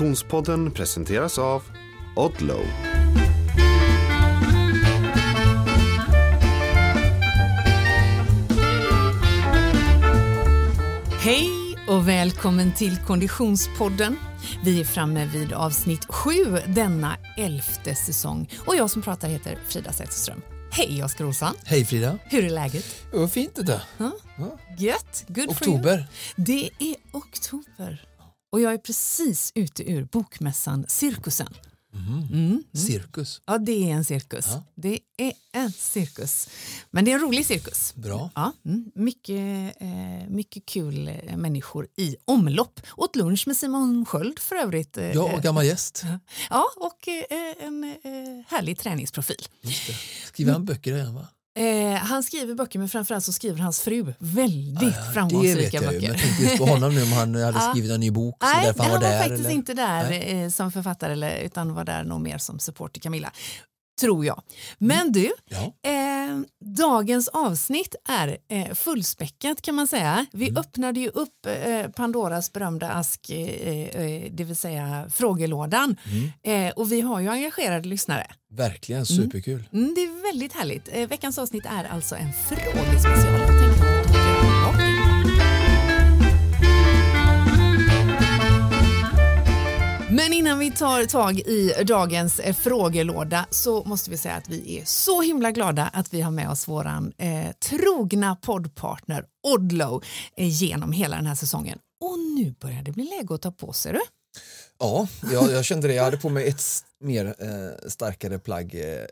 Konditionspodden presenteras av Odlow. Hej och välkommen till Konditionspodden. Vi är framme vid avsnitt sju denna elfte säsong och jag som pratar heter Frida Zetterström. Hej Oskar Olsson. Hej Frida. Hur är läget? Vad fint det där. Ja. Gött. Good for Oktober. Det är oktober och jag är precis ute ur bokmässan Cirkusen. Mm. Cirkus. Ja, det är en cirkus. Ja. Det är en cirkus. Men det är en rolig cirkus. Bra. Ja, mm, mycket, eh, mycket kul eh, människor i omlopp. Åt lunch med Simon Sköld för övrigt. eh, Jag och gammal gäst. Ja, och eh, en härlig träningsprofil. Just det. Skriver han böcker igen va? Eh, han skriver böcker, men framförallt så skriver hans fru väldigt det vet framgångsrika böcker. Jag tänkte just på honom nu om han hade Ja. skrivit en ny bok. Så Nej, därför han han var, var, där. faktiskt eller? inte där eh, som författare eller, utan var där nog mer som support till Camilla. Tror jag. Men du, Ja. eh, dagens avsnitt är eh, fullspäckat kan man säga. Vi Mm. öppnade ju upp eh, Pandoras berömda ask, eh, eh, det vill säga frågelådan. Mm. Eh, och vi har ju engagerade lyssnare. Verkligen superkul. Mm, det är väldigt härligt. Eh, veckans avsnitt är alltså en frågespecial. Innan vi tar tag i dagens eh, frågelåda så måste vi säga att vi är så himla glada att vi har med oss våran eh, trogna poddpartner Odlow eh, genom hela den här säsongen. Och nu börjar det bli läge att ta på sig du. Ja, jag, jag kände det. Jag hade på mig ett mer eh, starkare plagg eh, eh,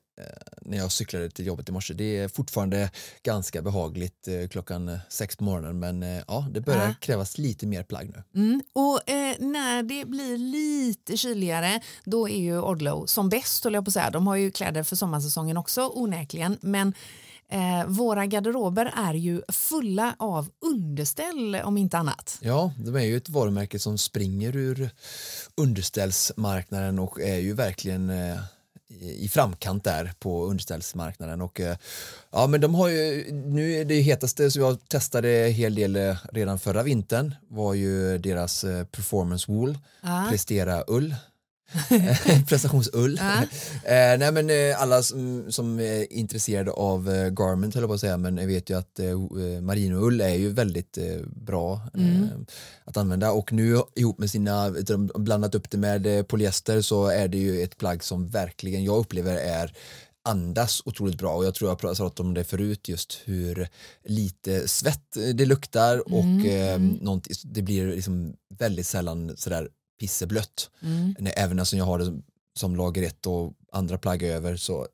när jag cyklade till jobbet i morse. Det är fortfarande ganska behagligt eh, klockan sex på morgonen men eh, ja, det börjar Ja. krävas lite mer plagg nu. Mm. Och eh, när det blir lite kyligare då är ju Odlow som bäst höll jag på att säga. De har ju kläder för sommarsäsongen också onekligen men eh, våra garderober är ju fulla av underställ om inte annat. Ja, de är ju ett varumärke som springer ur underställsmarknaden och är ju verkligen eh, i framkant där på underställsmarknaden och eh, ja men de har ju nu är det hetaste så jag testade en hel del eh, redan förra vintern var ju deras eh, performance wool Ja. prestera ull prestationsull. Ja. eh, nej men eh, alla som, som är intresserade av eh, garment höll jag på att säga men jag vet ju att eh, eh, marinoull är ju väldigt eh, bra eh, att använda och nu ihop med sina, blandat upp det med polyester så är det ju ett plagg som verkligen jag upplever är andas otroligt bra och jag tror jag pratat om det förut just hur lite svett det luktar och eh, någonting- det blir liksom väldigt sällan sådär pisseblött. Nej, Även alltså jag har det som, som lager ett och andra plagg över så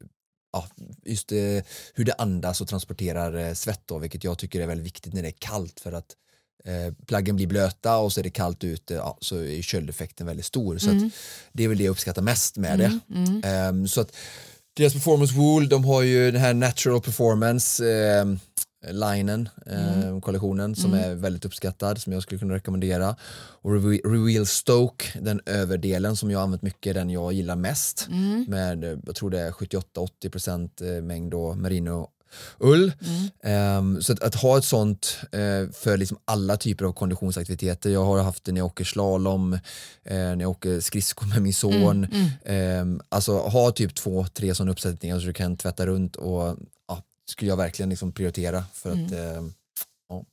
ja, just det, hur det andas och transporterar eh, svett då, vilket jag tycker är väldigt viktigt när det är kallt för att eh, plaggen blir blöta och så är det kallt ute ja, så är köldeffekten väldigt stor så att det är väl det jag uppskattar mest med det. Ehm, så att deras performance wool, de har ju den här natural performance eh, linen, eh, kollektionen som är väldigt uppskattad som jag skulle kunna rekommendera. Och Reveal Reveal Stoke, den överdelen som jag använt mycket, den jag gillar mest med, eh, jag tror det är 78-80% eh, mängd då merino ull. Ehm, så att, att ha ett sånt eh, för liksom alla typer av konditionsaktiviteter. Jag har haft det när jag åker slalom, eh, när jag åker skridskor med min son. Ehm, alltså ha typ två, tre sådana uppsättningar så du kan tvätta runt och skulle jag verkligen liksom prioritera för att eh, ja,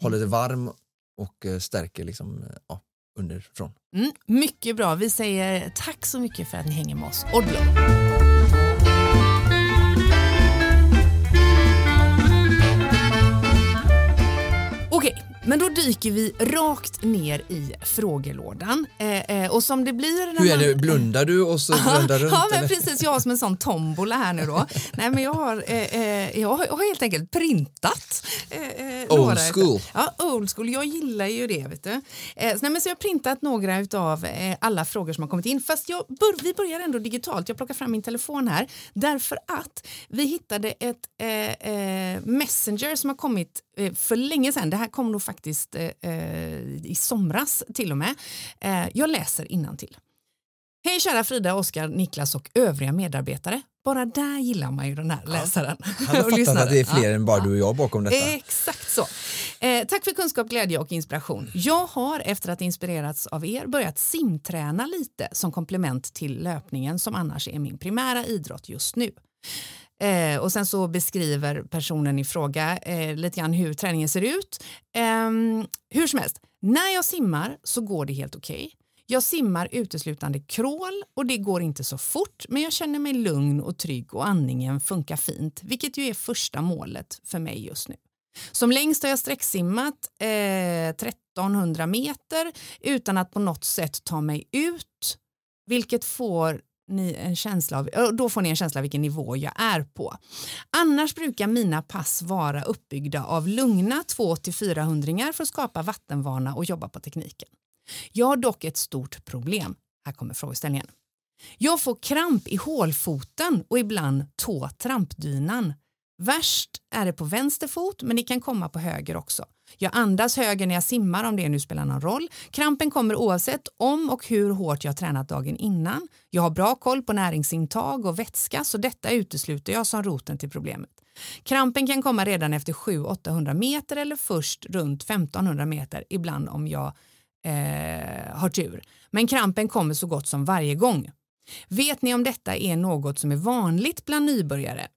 hålla det varm och eh, stärker liksom, eh, ja, underifrån. Mm, mycket bra. Vi säger tack så mycket för att ni hänger med oss. Odlow. Men då dyker vi rakt ner i frågelådan. Eh, eh, och som det blir... när Hur är man- det, blundar du och så blundar runt? Ja, men precis. Jag har som en sån tombola här nu då. Nej, men jag har, eh, eh, jag har, helt enkelt printat. Eh, eh, Old school. Ja, old school. Jag gillar ju det. Vet du. Nej, men så jag har printat några av alla frågor som har kommit in. Fast jag bör, vi börjar ändå digitalt. Jag plockar fram min telefon här. Därför att vi hittade ett Messenger som har kommit för länge sedan. Det här kom nog faktiskt eh, eh, i somras till och med. Eh, jag läser innantill. Hej kära Frida, Oskar, Niklas och övriga medarbetare. Bara där gillar man ju den här läsaren. Han har och fattat lyssnaren. att det är fler Ja. än bara du och jag bakom detta. Exakt så. Eh, tack för kunskap, glädje och inspiration. Jag har efter att inspirerats av er börjat simträna lite som komplement till löpningen som annars är min primära idrott just nu. Eh, och sen så beskriver personen i fråga eh, lite grann hur träningen ser ut. Eh, hur som helst, när jag simmar så går det helt okej. Jag simmar uteslutande crawl och det går inte så fort men jag känner mig lugn och trygg och andningen funkar fint vilket ju är första målet för mig just nu. Som längst har jag sträcksimmat eh, 1300 meter utan att på något sätt ta mig ut vilket får ni en känsla av, då får ni en känsla av vilken nivå jag är på. Annars brukar mina pass vara uppbyggda av lugna 2-400 för att skapa vattenvana och jobba på tekniken. Jag har dock ett stort problem. Här kommer frågeställningen. Jag får kramp i hålfoten och ibland tå-trampdynan. Värst är det på vänster fot men det kan komma på höger också. Jag andas höger när jag simmar om det nu spelar någon roll. Krampen kommer oavsett om och hur hårt jag har tränat dagen innan. Jag har bra koll på näringsintag och vätska så detta utesluter jag som roten till problemet. Krampen kan komma redan efter 700-800 meter eller först runt 1500 meter ibland om jag eh, har tur. Men krampen kommer så gott som varje gång. Vet ni om detta är något som är vanligt bland nybörjare?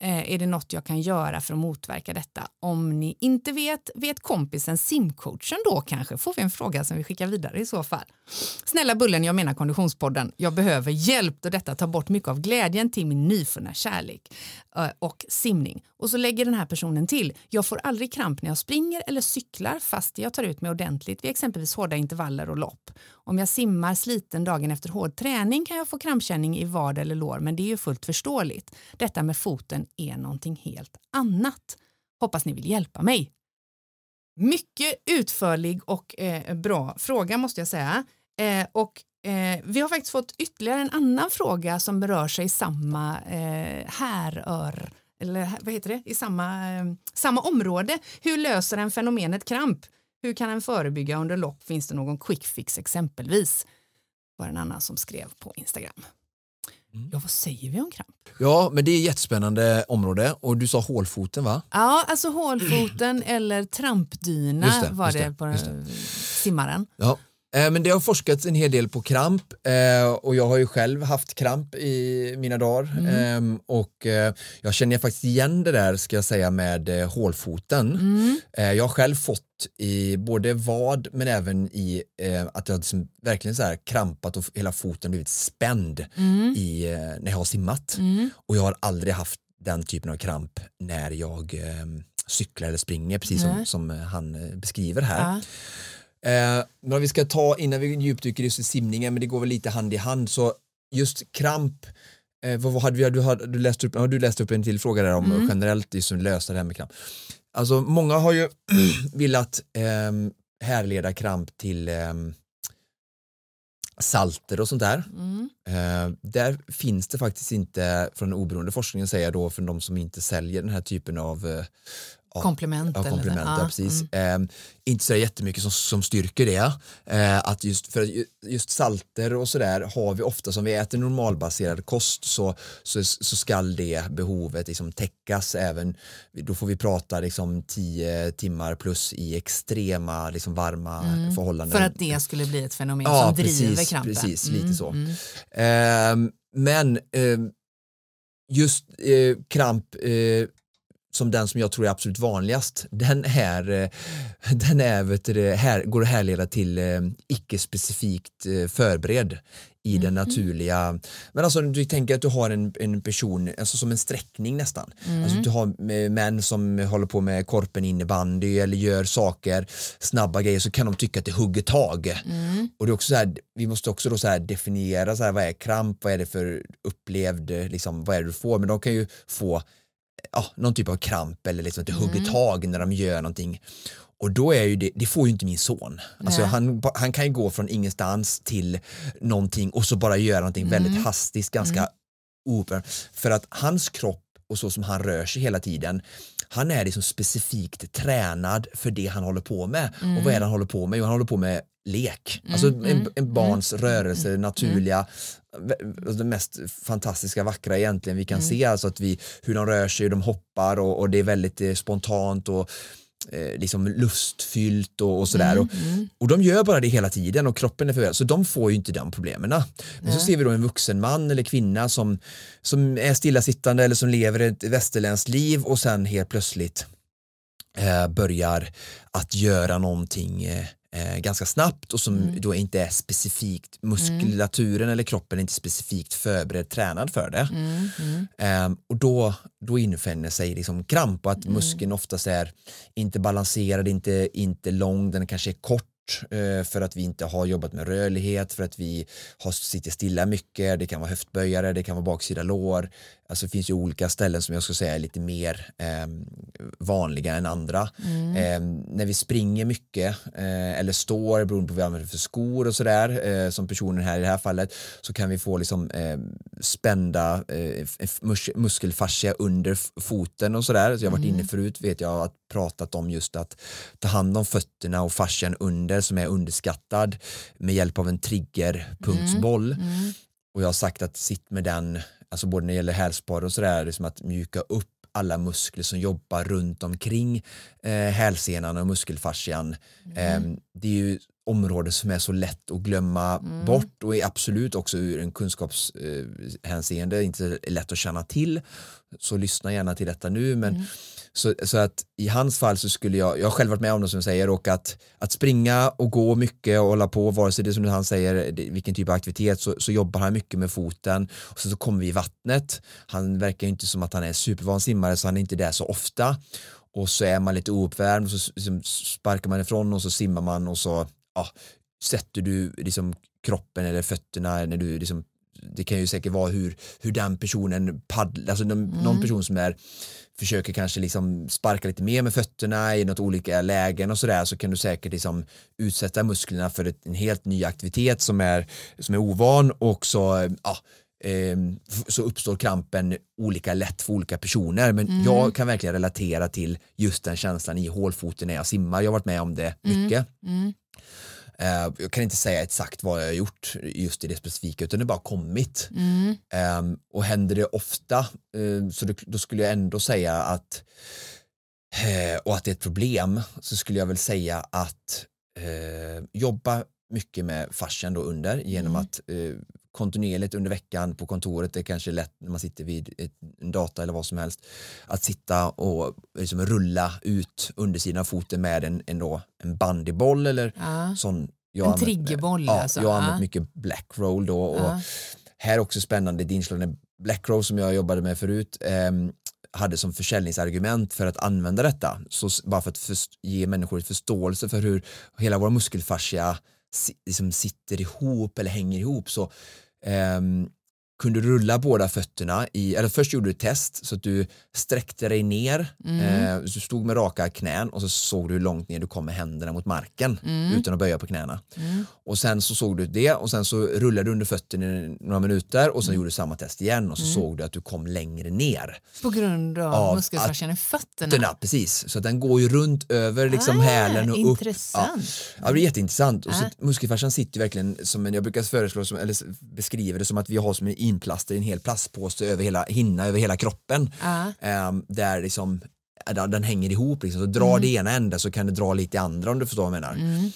Eh, är det något jag kan göra för att motverka detta? Om ni inte vet, vet kompisen simcoachen då kanske? Får vi en fråga som vi skickar vidare i så fall. Snälla Bullen, jag menar Konditionspodden. Jag behöver hjälp då detta tar bort mycket av glädjen till min nyfunna kärlek eh, och simning. Och så lägger den här personen till. Jag får aldrig kramp när jag springer eller cyklar fast jag tar ut mig ordentligt vid exempelvis hårda intervaller och lopp. Om jag simmar sliten dagen efter hård träning kan jag få krampkänning i vad eller lår men det är ju fullt förståeligt. Detta med foten är någonting helt annat. Hoppas ni vill hjälpa mig. Mycket utförlig och eh, bra fråga måste jag säga. Eh, och eh, vi har faktiskt fått ytterligare en annan fråga som berör sig i samma eh, härör, eller vad heter det, i samma, eh, samma område. Hur löser en fenomenet kramp? Hur kan en förebygga under lopp? Finns det någon quick fix exempelvis? var en annan som skrev på Instagram. Ja, vad säger vi om kramp? Ja, men det är ett jättespännande område och du sa hålfoten va? Ja, alltså hålfoten eller trampdyna det, var det, det, på simmaren. Ja. Eh, Men det har forskats en hel del på kramp eh, och jag har ju själv haft kramp i mina dagar Mm. Ehm, och eh, jag känner faktiskt igen det där ska jag säga med hålfoten. Mm. Jag har själv fått i både vad men även i att jag liksom verkligen så här krampat och hela foten blivit spänd Mm. i, när jag har simmat Mm. och jag har aldrig haft den typen av kramp när jag eh, cyklar eller springer precis som, som han beskriver här. Ja. Eh, men om vi ska ta innan vi djupdyker just i simningen, men det går väl lite hand i hand, så just kramp, eh, vad, vad hade vi, du, hade, du, läst upp, har du läst upp en till fråga där om Mm. generellt just lösa det här med kramp. Alltså många har ju velat eh, härleda kramp till eh, salter och sånt där. Mm. Eh, där finns det faktiskt inte från den oberoende forskningen säger jag då för de som inte säljer den här typen av eh, Komplement. Ja, komplement, ja, precis. mm. Eh, inte så jättemycket som, som styrker det. Eh, att just, för ju- just salter och sådär har vi ofta som vi äter normalbaserad kost så, så, så skall det behovet liksom täckas även, då får vi prata liksom 10 timmar plus i extrema liksom varma förhållanden. Mm. För att det skulle bli ett fenomen Ja, som driver precis, krampen. precis, lite så. Mm. Ehm, men ehm, just eh, kramp eh, som den som jag tror är absolut vanligast, den är, eh, den är vet du, här, går att härleda till eh, icke-specifikt eh, förberedd i den naturliga, men alltså du tänker att du har en, en person, alltså som en sträckning nästan, alltså du har män som håller på med korpen innebandy eller gör saker, snabba grejer så kan de tycka att det hugger tag. Och det är också så här, vi måste också då så här definiera så här, vad är kramp, vad är det för upplevd, liksom, vad är det du får, men de kan ju få ja, någon typ av kramp eller liksom att det hugger tag när de gör någonting. Och då är ju det, det får ju inte min son. Alltså Nej. han, han kan ju gå från ingenstans till någonting och så bara göra någonting väldigt hastigt, ganska open. För att hans kropp och så som han rör sig hela tiden, han är liksom specifikt tränad för det han håller på med. Och vad är det han håller på med? Jo, han håller på med lek. Alltså en, en barns rörelse, naturliga, alltså det mest fantastiska, vackra egentligen vi kan se. Alltså att vi, hur de rör sig, hur de hoppar och, och det är väldigt eh, spontant och eh, liksom lustfyllt och, och sådär. och, och de gör bara det hela tiden och kroppen är förvirrad så de får ju inte de problemen. Men så ser vi då en vuxen man eller kvinna som, som är stillasittande eller som lever ett västerländskt liv och sen helt plötsligt eh, börjar att göra någonting eh, eh, ganska snabbt och som Mm. då inte är specifikt muskulaturen eller kroppen är inte specifikt förberedd tränad för det. Mm, mm. Ehm, och då, då infinner sig liksom kramp och att Mm. muskeln oftast är inte balanserad, inte, inte lång, den kanske är kort eh, för att vi inte har jobbat med rörlighet, för att vi har sitter stilla mycket, det kan vara höftböjare, det kan vara baksida lår. Alltså det finns ju olika ställen som jag skulle säga är lite mer ehm, vanliga än andra. Mm. Ehm, när vi springer mycket eh, eller står beroende på vad vi använder för skor och sådär eh, som personen här i det här fallet så kan vi få liksom eh, spända eh, mus muskelfascia under foten och sådär. Så jag har varit inne förut vet jag att pratat om just att ta hand om fötterna och fascian under som är underskattad med hjälp av en triggerpunktsboll. Och jag har sagt att sitt med den, alltså både när det gäller hälsporre och sådär, liksom att mjuka upp alla muskler som jobbar runt omkring eh, hälsenan och muskelfascian. Eh, det är ju områden som är så lätt att glömma bort och är absolut också ur en kunskapshänseende eh, inte lätt att känna till. Så lyssna gärna till detta nu men så, så att i hans fall så skulle jag, jag har själv varit med om det som jag säger och att, att springa och gå mycket och hålla på, vare sig det är som han säger, vilken typ av aktivitet så, så jobbar han mycket med foten och sen så kommer vi i vattnet. Han verkar ju inte som att han är supervan simmare så han är inte där så ofta och så är man lite ouppvärmd och så liksom sparkar man ifrån och så simmar man och så ja, sätter du liksom kroppen eller fötterna när du liksom det kan ju säkert vara hur, hur den personen paddlar, alltså någon, någon person som är försöker kanske liksom sparka lite mer med fötterna i något olika lägen och sådär så kan du säkert liksom utsätta musklerna för ett, en helt ny aktivitet som är, som är ovan och så, ja, så uppstår krampen olika lätt för olika personer men jag kan verkligen relatera till just den känslan i hålfoten när jag simmar, jag har varit med om det mycket. Mm. Eh, jag kan inte säga exakt vad jag har gjort just i det specifika utan det bara kommit. Mm. Ehm, och händer det ofta eh, så då skulle jag ändå säga att eh, och att det är ett problem så skulle jag väl säga att eh, jobba mycket med fascian då under genom Mm. att eh, kontinuerligt under veckan på kontoret, det är kanske är lätt när man sitter vid ett, en data eller vad som helst, att sitta och liksom rulla ut undersidan av foten med en, en, då, en bandyboll eller Ja. sån jag En triggerboll ja, alltså. Jag har använt Ja. mycket black roll då och Ja. här är också spännande ett inslag black roll som jag jobbade med förut ehm, hade som försäljningsargument för att använda detta. Så bara för att först- ge människor förståelse för hur hela vår muskelfascia liksom sitter ihop eller hänger ihop så ehm, kunde rulla båda fötterna i, eller först gjorde du ett test så att du sträckte dig ner, Mm. eh, du stod med raka knän och så såg du hur långt ner du kom med händerna mot marken utan att böja på knäna. Mm. Och sen så såg du det och sen så rullade du under fötterna i några minuter och sen Mm. gjorde du samma test igen och så såg du att du kom längre ner. På grund av Av muskelfascian i fötterna. Fötterna, precis. Så att den går ju runt över liksom Ah, hälen och upp. intressant. Ja. ja, det är jätteintressant. Och så Ah. muskelfascian sitter verkligen som en, jag brukar föreslå, som, eller beskriva det som att vi har som en inplaster i en hel plastpåse över hela, hinna över hela kroppen. Ja. Ehm, där liksom den hänger ihop liksom. Så drar Mm. det ena ända så kan det dra lite i andra om du förstår vad jag menar.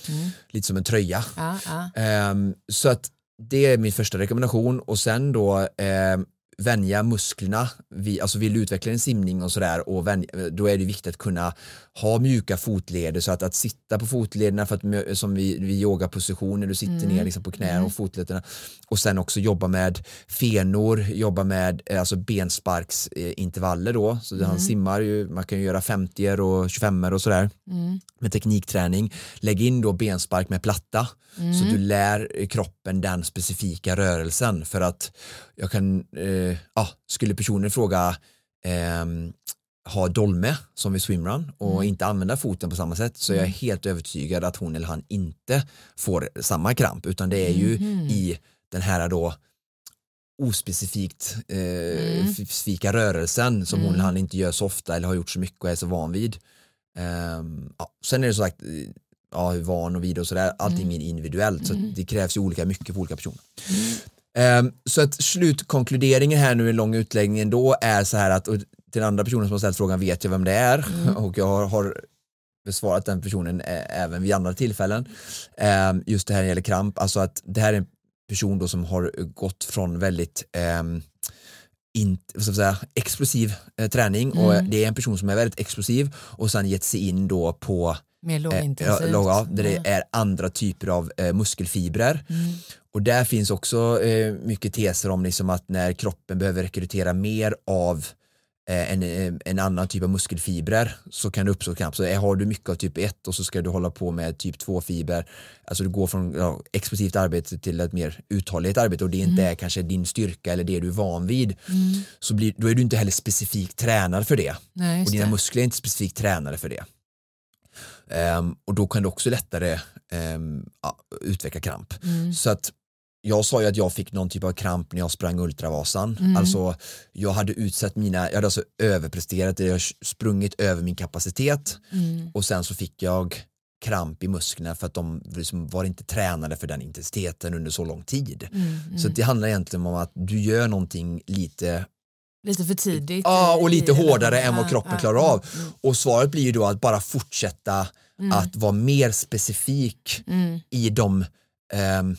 Lite som en tröja. Ja, ja. Ehm, så att det är min första rekommendation och sen då ehm, vänja musklerna, vi, alltså vill du utveckla en simning och sådär och vänja, då är det viktigt att kunna ha mjuka fotleder så att, att sitta på fotlederna för att, som vi, vi yogaposition när du sitter ner liksom på knä och fotlederna och sen också jobba med fenor, jobba med eh, alltså bensparksintervaller då, så han simmar ju, man kan ju göra 50 och 25 och sådär med teknikträning. Lägg in då benspark med platta så du lär kroppen den specifika rörelsen för att jag kan, eh, ja, skulle personen fråga ehm, ha dolme som vid swimrun och inte använda foten på samma sätt så är jag helt övertygad att hon eller han inte får samma kramp utan det är ju i den här då ospecifikt eh, specifika rörelsen som hon eller han inte gör så ofta eller har gjort så mycket och är så van vid. Ehm, ja. Sen är det så sagt, eh, ja, hur van och vidare och sådär. Allting Mm. är individuellt så det krävs ju olika mycket för olika personer. Ehm, så att slutkonkluderingen här nu i en lång utläggning ändå är så här att och till den andra personen som har ställt frågan vet jag vem det är Mm. och jag har, har besvarat den personen ä- även vid andra tillfällen. Ehm, just det här gäller kramp, alltså att det här är en person då som har gått från väldigt ehm, jag säga, explosiv eh, träning och Mm. det är en person som är väldigt explosiv och sen gett sig in då på Mer eh, lågintensivt. låga, där det Ja. är andra typer av eh, muskelfibrer. Mm. Och där finns också eh, mycket teser om liksom att när kroppen behöver rekrytera mer av eh, en, eh, en annan typ av muskelfibrer så kan det uppstå kramp. Så eh, har du mycket av typ 1 och så ska du hålla på med typ 2 fiber, alltså du går från ja, explosivt arbete till ett mer uthålligt arbete och det inte är kanske din styrka eller det du är van vid, Mm. så blir, då är du inte heller specifikt tränad för det Nej, och dina det. muskler är inte specifikt tränade för det. Ehm, och då kan du också lättare ehm, ja, utveckla kramp. Mm. Så att jag sa ju att jag fick någon typ av kramp när jag sprang Ultravasan. Mm. Alltså jag hade utsatt mina, jag hade alltså överpresterat, jag hade sprungit över min kapacitet Mm. och sen så fick jag kramp i musklerna för att de liksom var inte tränade för den intensiteten under så lång tid. Mm. Mm. Så det handlar egentligen om att du gör någonting lite Lite för tidigt. Ja, och lite hårdare än vad kroppen klarar av. mm, Och svaret blir ju då att bara fortsätta mm, att vara mer specifik mm, i de, ehm,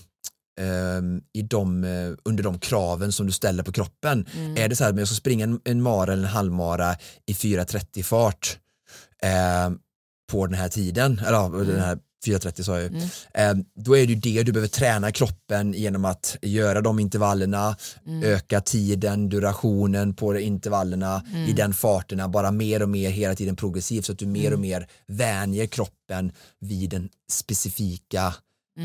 ehm, i de eh, under de kraven som du ställer på kroppen. mm. Är det så här, men jag ska springa en, en mara eller en halvmara i 4.30 fart ehm, på den här tiden, eller den här 4.30 sa jag ju. Mm. Ehm, då är det ju det du behöver träna kroppen genom att göra de intervallerna, Mm. öka tiden, durationen på intervallerna Mm. i den farterna, bara mer och mer hela tiden progressivt så att du mer Mm. och mer vänjer kroppen vid den specifika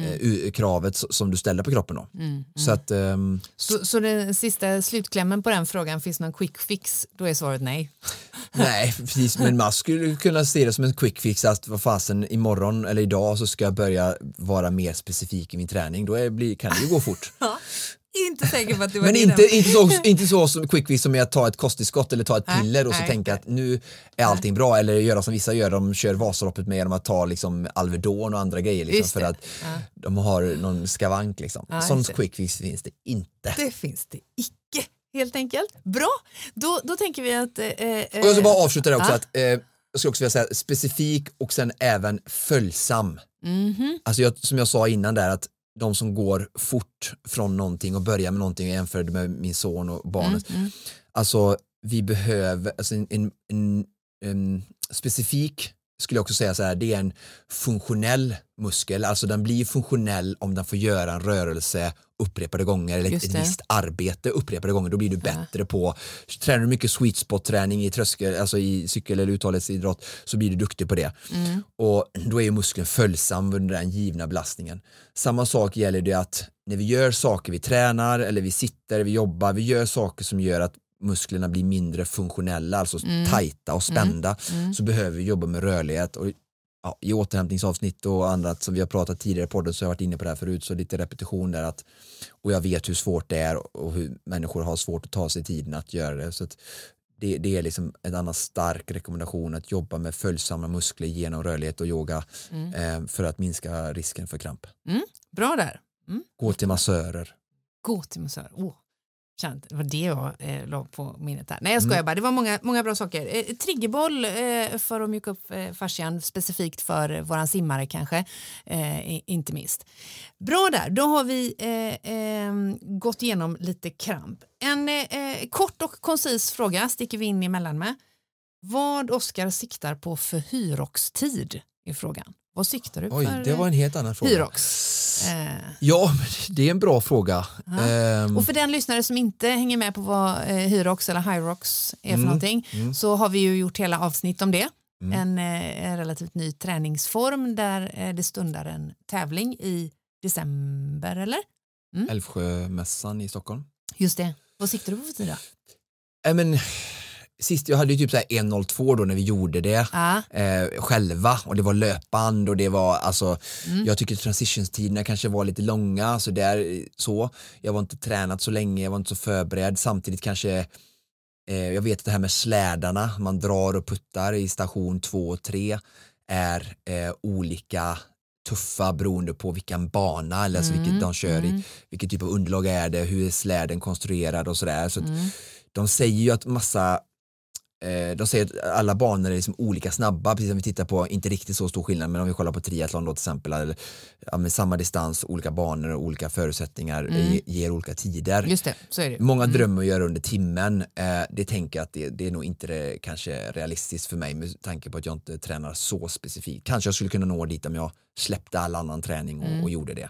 Mm. eh, kravet som du ställer på kroppen. Då. Mm. Så att ehm, Så, så den sista slutklämmen på den frågan, finns någon quick fix? Då är svaret nej. nej, precis, men man skulle kunna se det som en quick fix att vad fasen imorgon eller idag så ska jag börja vara mer specifik i min träning, då är, kan det ju gå fort. Inte säker på att det var Men inte, inte, så, inte så som quick fix som att ta ett kosttillskott eller ta ett Nej, piller och så nej. tänka att nu är allting bra eller göra som vissa gör, de kör Vasaloppet med genom att ta liksom Alvedon och andra grejer liksom, för att Ja. de har någon skavank. Liksom. Ja, Sån just det. quick fix finns det inte. Det finns det icke, helt enkelt. Bra, då, då tänker vi att... Eh, eh, Och jag ska bara avsluta det också, Ja. att, eh, jag ska också vilja säga specifik och sen även följsam. mhm, Alltså jag, som jag sa innan där att de som går fort från någonting och börjar med någonting och jämförde med min son och barnet. mm, mm. Alltså vi behöver, alltså en, en, en, en specifik skulle jag också säga så här, det är en funktionell muskel, alltså den blir funktionell om den får göra en rörelse upprepade gånger eller ett, visst arbete upprepade gånger, då blir du bättre på, tränar du mycket sweet spot träning i tröskel, alltså i cykel eller uthållighetsidrott så blir du duktig på det. Mm. Och då är ju muskeln följsam under den givna belastningen. Samma sak gäller det att när vi gör saker, vi tränar eller vi sitter, vi jobbar, vi gör saker som gör att musklerna blir mindre funktionella, alltså tajta och spända, Mm. så behöver vi jobba med rörlighet. Och, ja, I återhämtningsavsnitt och annat som vi har pratat tidigare i podden så har jag varit inne på det här förut, så lite repetition där att, och jag vet hur svårt det är och hur människor har svårt att ta sig tiden att göra det. Så att det, det är liksom en annan stark rekommendation att jobba med följsamma muskler genom rörlighet och yoga Mm. eh, för att minska risken för kramp. Bra där. Gå till massörer. Gå till massör. Oh. Känt, det var det jag eh, la på minnet här. Nej jag Mm. skojar bara, det var många, många bra saker. Eh, triggerboll eh, för att mjuka upp eh, fascian specifikt för våran simmare kanske, eh, inte minst. Bra där, då har vi eh, eh, gått igenom lite kramp. En eh, eh, kort och koncis fråga sticker vi in emellan med. Vad Oskar siktar på för hyrox-tid i frågan. Vad siktar du Oj, för det var en helt annan eh, fråga. hyrox? Eh, Ja, men det är en bra fråga. Ja. Ehm, Och för den lyssnare som inte hänger med på vad eh, Hyrox eller Hyrox är för Mm, någonting mm. så har vi ju gjort hela avsnitt om det. Mm. En, eh, en relativt ny träningsform där eh, det stundar en tävling i december eller? Älvsjömässan i Stockholm. Just det. Vad siktar du på för tid då? Äh, men, sist, jag hade ju typ så här 1.02 då när vi gjorde det. Ja, eh, själva och det var löpband och det var alltså Mm. jag tycker transitionstiderna kanske var lite långa så där så jag var inte tränat så länge, jag var inte så förberedd samtidigt kanske eh, jag vet att det här med slädarna, man drar och puttar i station 2 och 3 är eh, olika tuffa beroende på vilken bana eller alltså vilket de kör i, vilken typ av underlag är det, hur är släden konstruerad och sådär. Så att de säger ju att massa de säger att alla banor är liksom olika snabba, precis som vi tittar på, inte riktigt så stor skillnad, men om vi kollar på triathlon då till exempel, eller, ja, samma distans, olika banor och olika förutsättningar mm. ger olika tider. Just det, så är det. Många mm. drömmer att göra under timmen, eh, det tänker jag att det, det är nog inte det, kanske realistiskt för mig med tanke på att jag inte tränar så specifikt. Kanske jag skulle kunna nå dit om jag släppte all annan träning och, mm. och gjorde det.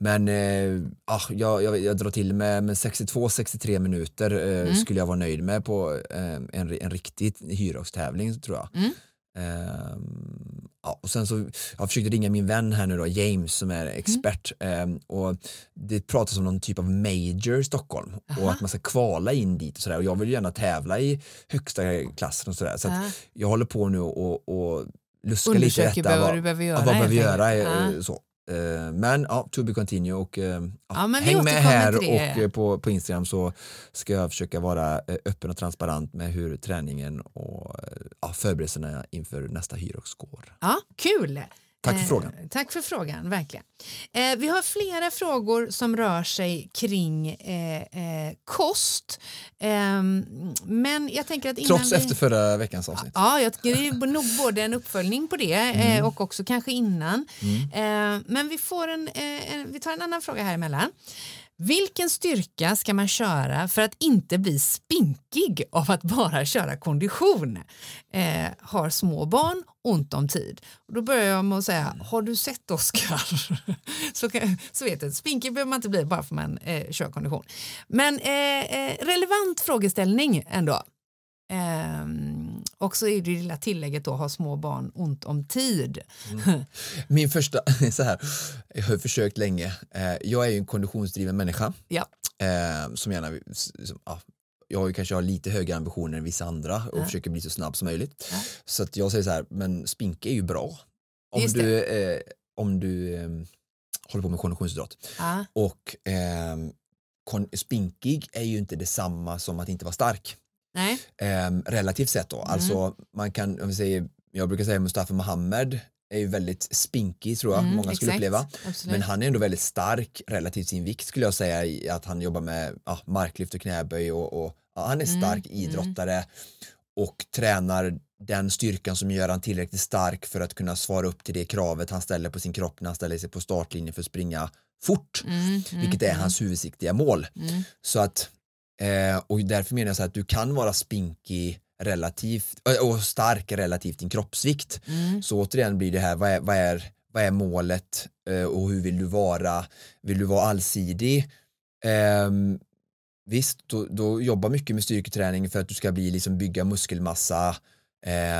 Mm. Men eh, ah, jag, jag, jag, drar till med, med 62-63 minuter eh, mm. skulle jag vara nöjd med på eh, en, en riktig hyrostävling tror jag. Mm. Eh, ja, och sen så, jag försökte ringa min vän här nu då, James som är expert mm. och det pratas om någon typ av major i Stockholm Aha. och att man ska kvala in dit och sådär och jag vill gärna tävla i högsta klassen och sådär så jag håller på nu och, och luska lite i detta. vad behöver göra. vad behöver göra ja. så. Eh, men ja, to be continue och eh, ja, häng med här och eh, på, på Instagram så ska jag försöka vara öppen och transparent med hur träningen och ja, förberedelserna inför nästa Hyrox går. Ja, kul! Tack för frågan. Eh, tack för frågan, verkligen. Eh, vi har flera frågor som rör sig kring eh, eh kost. Ehm, men jag tänker att Trots vi... efter förra veckans avsnitt. Ja, jag tycker det är nog både en uppföljning på det eh, mm. och också kanske innan. Mm. Eh, men vi, får en, en, vi tar en annan fråga här emellan. Vilken styrka ska man köra för att inte bli spinkig av att bara köra kondition? Eh, har små barn ont om tid? Och då börjar jag med att säga, har du sett Oskar? så, så vet du, spinkig behöver man inte bli bara för att man eh, kör kondition. Men eh, eh relevant frågeställning ändå. Um, och så är det lilla tillägget då, har små barn ont om tid. Mm. Min första, så här, jag har försökt länge, uh, jag är ju en konditionsdriven människa. Ja. Uh, som gärna, som, uh, jag har ju kanske har lite högre ambitioner än vissa andra och försöker bli så snabb som möjligt. Så att jag säger så här, men spinka är ju bra. Om du, eh, om du eh, håller på med konditionsidrott. Och ehm, spinkig är ju inte detsamma som att inte vara stark. Eh, relativt sett då. Mm. Alltså man kan, om vi säger, jag brukar säga Mustafa Mohammed är ju väldigt spinkig tror jag mm, många skulle exakt. uppleva. Absolut. Men han är ändå väldigt stark relativt sin vikt skulle jag säga i att han jobbar med ja, marklyft och knäböj och, och ja, han är mm, stark mm, idrottare mm. och tränar den styrkan som gör han tillräckligt stark för att kunna svara upp till det kravet han ställer på sin kropp när han ställer sig på startlinjen för att springa fort, mm, mm, vilket är hans huvudsiktiga mål. Så att Eh, och därför menar jag så att du kan vara spinkig relativt och stark relativt din kroppsvikt. Mm. Så återigen blir det här, vad är, vad är, vad är målet eh, och hur vill du vara? Vill du vara allsidig? Eh, visst, då, då jobba mycket med styrketräning för att du ska bli, liksom bygga muskelmassa,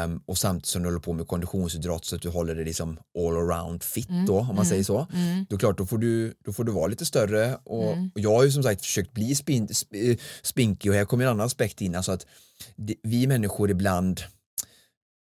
Um, och samtidigt som du håller på med konditionsidrott så att du håller dig liksom all around fit mm, då om man mm, säger så. Mm. Då klart då får, du, då får du vara lite större och, mm. och jag har ju som sagt försökt bli spin, sp, spinkig och här kommer en annan aspekt in, alltså att det, vi människor ibland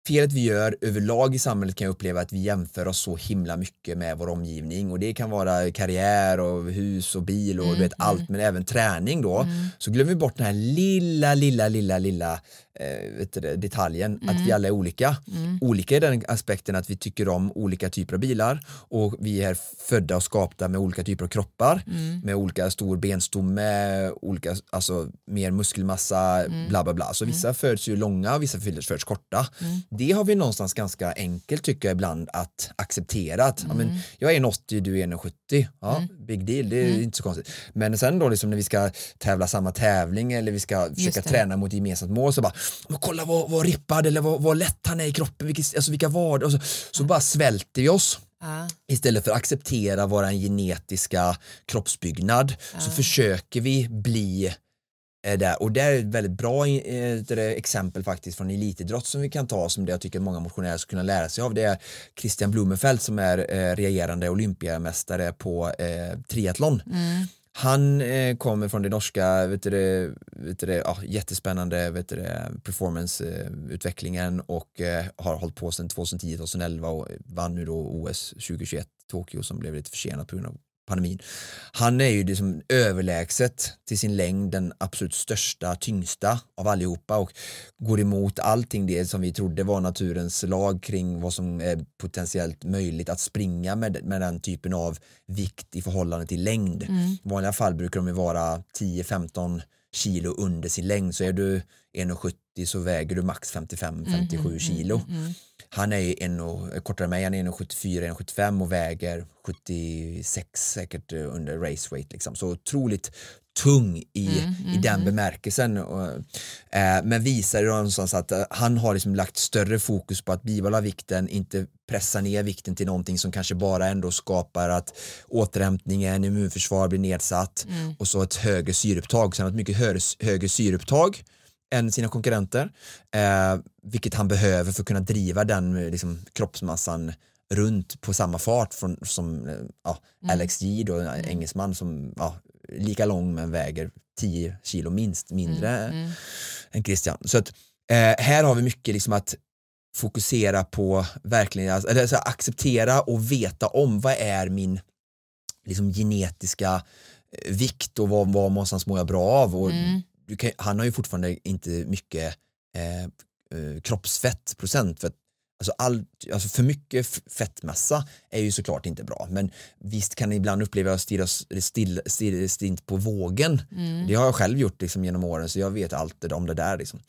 felet vi gör överlag i samhället kan jag uppleva att vi jämför oss så himla mycket med vår omgivning och det kan vara karriär och hus och bil och mm, vet allt mm. men även träning då mm. så glömmer vi bort den här lilla lilla lilla lilla eh, du, detaljen mm. att vi mm. alla är olika. Mm. Olika i den aspekten att vi tycker om olika typer av bilar och vi är födda och skapta med olika typer av kroppar mm. med olika stor benstomme, olika, alltså mer muskelmassa, mm. bla bla bla. Så vissa föds ju långa och vissa föds korta. Mm. Det har vi någonstans ganska enkelt tycker jag ibland att acceptera att ja, men, jag är 80, du är 1,70. Ja, big deal, det är inte så konstigt. Men sen då liksom när vi ska tävla samma tävling eller vi ska försöka träna mot gemensamt mål så bara men kolla vad, vad rippad eller vad, vad lätt han är i kroppen, vilket, alltså vilka var och så, så bara svälter vi oss. Uh. Istället för att acceptera vår genetiska kroppsbyggnad uh. så försöker vi bli eh, där. Och det är ett väldigt bra eh, exempel faktiskt från elitidrott som vi kan ta som det jag tycker många motionärer ska kunna lära sig av. Det är Christian Blumenfeld som är eh, regerande olympiamästare på eh, triathlon. Mm. Han eh, kommer från det norska, vet du, vet du, ja, jättespännande vet du, performanceutvecklingen och eh, har hållit på sedan 2010-2011 och vann nu då OS 2021 Tokyo som blev lite försenat på grund av pandemin. Han är ju liksom överlägset till sin längd den absolut största, tyngsta av allihopa och går emot allting det som vi trodde var naturens lag kring vad som är potentiellt möjligt att springa med, med den typen av vikt i förhållande till längd. Mm. I vanliga fall brukar de ju vara 10-15 kilo under sin längd så är du 1,70 så väger du max 55-57 mm, mm, kilo. Mm, mm, han är ju en och, kortare än mig, han är 1,74, 1,75 och väger 76 säkert under race weight. Liksom. Så otroligt tung i, mm, i den mm. bemärkelsen. Eh, men visar någonstans att eh, han har liksom lagt större fokus på att bibehålla vikten, inte pressa ner vikten till någonting som kanske bara ändå skapar att återhämtningen, immunförsvar blir nedsatt mm. och så ett högre syreupptag. Så han har ett mycket högre, högre syreupptag än sina konkurrenter, eh, vilket han behöver för att kunna driva den liksom, kroppsmassan runt på samma fart från, som eh, ja, mm. Alex G, då, en mm. engelsman som ja, lika lång men väger 10 kilo minst mindre mm. Mm. än Christian. Så att, eh, här har vi mycket liksom att fokusera på verkligen, alltså, eller så acceptera och veta om vad är min liksom, genetiska eh, vikt och vad, vad någonstans mår jag bra av. Och mm kan, han har ju fortfarande inte mycket eh, eh kroppsfettprocent. För alltså all, alltså för mycket fettmassa är ju såklart inte bra. Men visst kan ibland uppleva att stirra still, still, stint på vågen. Mm. Det har jag själv gjort liksom, genom åren så jag vet allt om det där. Liksom.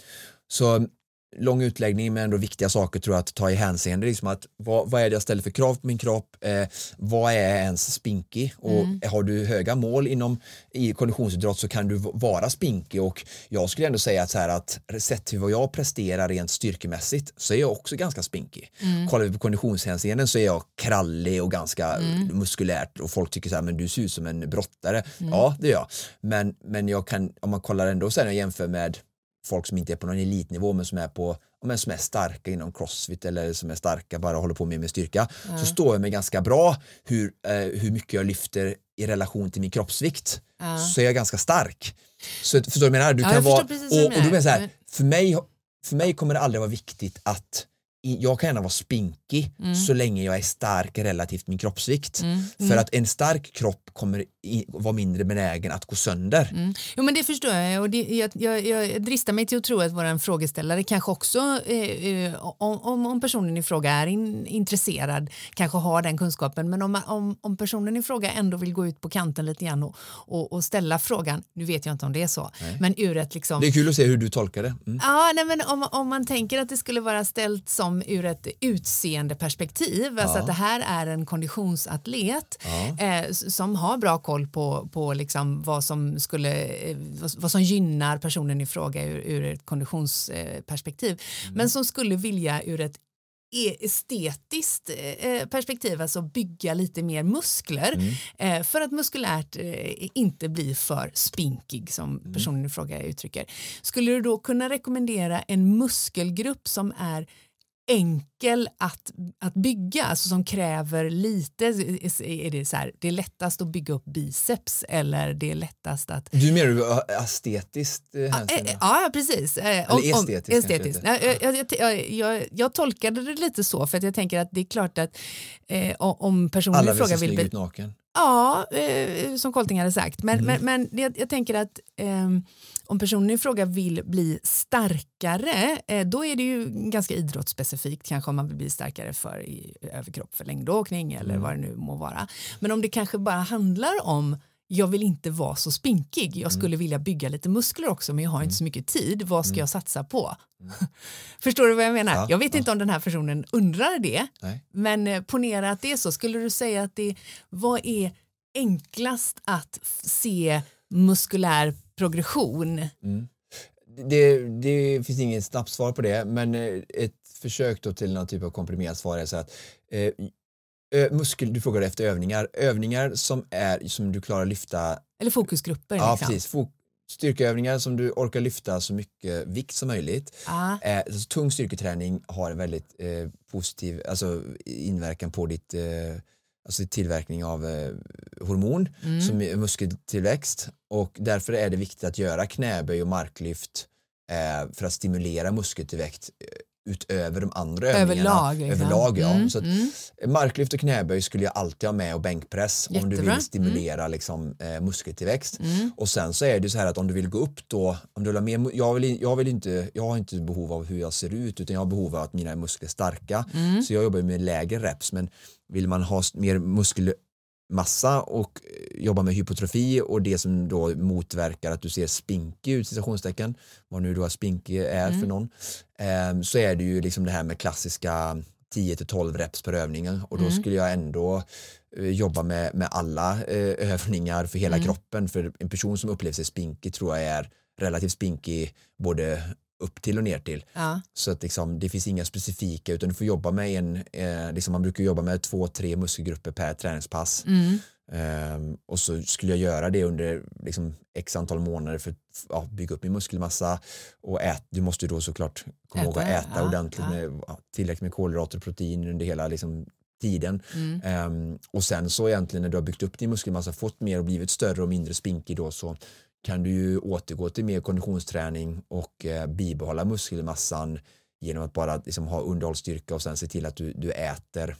Så lång utläggning men ändå viktiga saker tror jag att ta i hänseende. Liksom att, vad, vad är det jag ställer för krav på min kropp? Eh, vad är ens spinkig? Och mm. har du höga mål inom i konditionsidrott så kan du vara spinkig och jag skulle ändå säga att, så här att sett till vad jag presterar rent styrkemässigt så är jag också ganska spinkig. Mm. Kollar vi på konditionshänseenden så är jag krallig och ganska mm. muskulärt och folk tycker så här men du ser ut som en brottare. Mm. Ja det gör jag. Men, men jag kan, om man kollar ändå sen och jämför med folk som inte är på någon elitnivå men som är på men som är starka inom crossfit eller som är starka bara håller på med, med styrka mm. så står jag mig ganska bra hur, eh, hur mycket jag lyfter i relation till min kroppsvikt mm. så är jag ganska stark. Så förstår du vad jag menar? Du ja, kan vara, och, och då menar så här, för mig, för mig kommer det aldrig vara viktigt att jag kan gärna vara spinkig mm. så länge jag är stark relativt min kroppsvikt. Mm. För mm. att en stark kropp kommer vara mindre benägen att gå sönder. Mm. Jo men det förstår jag och det, jag, jag, jag dristar mig till att tro att vår frågeställare kanske också eh, eh, om, om personen i fråga är in, intresserad kanske har den kunskapen men om, om, om personen i fråga ändå vill gå ut på kanten lite grann och, och, och ställa frågan, nu vet jag inte om det är så, nej. men ur ett liksom... Det är kul att se hur du tolkar det. Mm. Ja, nej, men om, om man tänker att det skulle vara ställt som ur ett utseendeperspektiv, ja. alltså att det här är en konditionsatlet ja. eh, som har bra koll på, på liksom vad, som skulle, eh, vad, vad som gynnar personen i fråga ur, ur ett konditionsperspektiv mm. men som skulle vilja ur ett e, estetiskt eh, perspektiv, alltså bygga lite mer muskler mm. för att muskulärt inte bli för spinkig som mm. personen i fråga uttrycker. Skulle du då kunna rekommendera en muskelgrupp som är enkel att, att bygga, alltså som kräver lite, är det så här, det är lättast att bygga upp biceps eller det är lättast att... Du menar estetiskt eh, hänseende? Ja, precis. Eller om, estetiskt? estetiskt. Jag, jag, jag, jag, tolkade det lite så för att jag tänker att det är klart att eh, om personen Alla frågar vill... Alla ut naken? Ja, eh, som Colting hade sagt. Men, mm. men, men jag, jag, tänker att eh, om personen i fråga vill bli starkare, eh, då är det ju ganska idrottsspecifikt kanske om man vill bli starkare för i överkropp för längdåkning eller mm. vad det nu må vara. Men om det kanske bara handlar om jag vill inte vara så spinkig, jag skulle mm. vilja bygga lite muskler också men jag har mm. inte så mycket tid, vad ska mm. jag satsa på? Mm. Förstår du vad jag menar? Ja, jag vet ja. inte om den här personen undrar det, Nej. men eh, ponera att det är så, skulle du säga att det, vad är enklast att se muskulär progression? Mm. Det, det, finns inget snabbt svar på det, men eh, ett försök till någon typ av komprimerat svar är så att eh, muskel, du frågade efter övningar, övningar som, är, som du klarar att lyfta. Eller fokusgrupper. Ja, liksom. precis. Fok styrkeövningar som du orkar lyfta så mycket vikt som möjligt. Ah. Eh, alltså, tung styrketräning har en väldigt eh, positiv alltså, inverkan på ditt eh, alltså tillverkning av eh, hormon mm. som är muskeltillväxt och därför är det viktigt att göra knäböj och marklyft eh, för att stimulera muskeltillväxt utöver de andra övningarna. Överlag, liksom. Överlag ja. Mm, Så att, mm. Marklyft och knäböj skulle jag alltid ha med och bänkpress om du Jättebra. vill stimulera liksom, eh, muskeltillväxt. Mm. Och sen så är det så här att om du vill gå upp då, om du vill mer, jag, vill, jag, vill inte, jag har inte behov av hur jag ser ut utan jag har behov av att mina muskler är starka. Mm. Så jag jobbar med lägre reps men vill man ha mer muskelmassa och eh, jobba med hypotrofi och det som då motverkar att du ser spinkig ut, citationstecken, vad nu då spinkig är Mm. för någon, eh, så är det ju liksom det här med klassiska 10-12 reps per övning och då Mm. skulle jag ändå eh, jobba med, med alla eh, övningar för hela Mm. kroppen för en person som upplever sig spinkig tror jag är relativt spinkig både upp till och ner till. Ja. Så att liksom, det finns inga specifika utan du får jobba med en, eh, liksom man brukar jobba med två, tre muskelgrupper per träningspass. Mm. Ehm, och så skulle jag göra det under liksom, x antal månader för att ja, bygga upp min muskelmassa och ät, du måste ju då såklart komma ihåg att Äta, äta ja, ordentligt ja. med ja, tillräckligt med kolhydrater och protein under hela liksom, tiden. Mm. Ehm, och sen så egentligen när du har byggt upp din muskelmassa, fått mer och blivit större och mindre spinkig då så kan du ju återgå till mer konditionsträning och eh, bibehålla muskelmassan genom att bara liksom, ha underhållsstyrka och sen se till att du, du äter.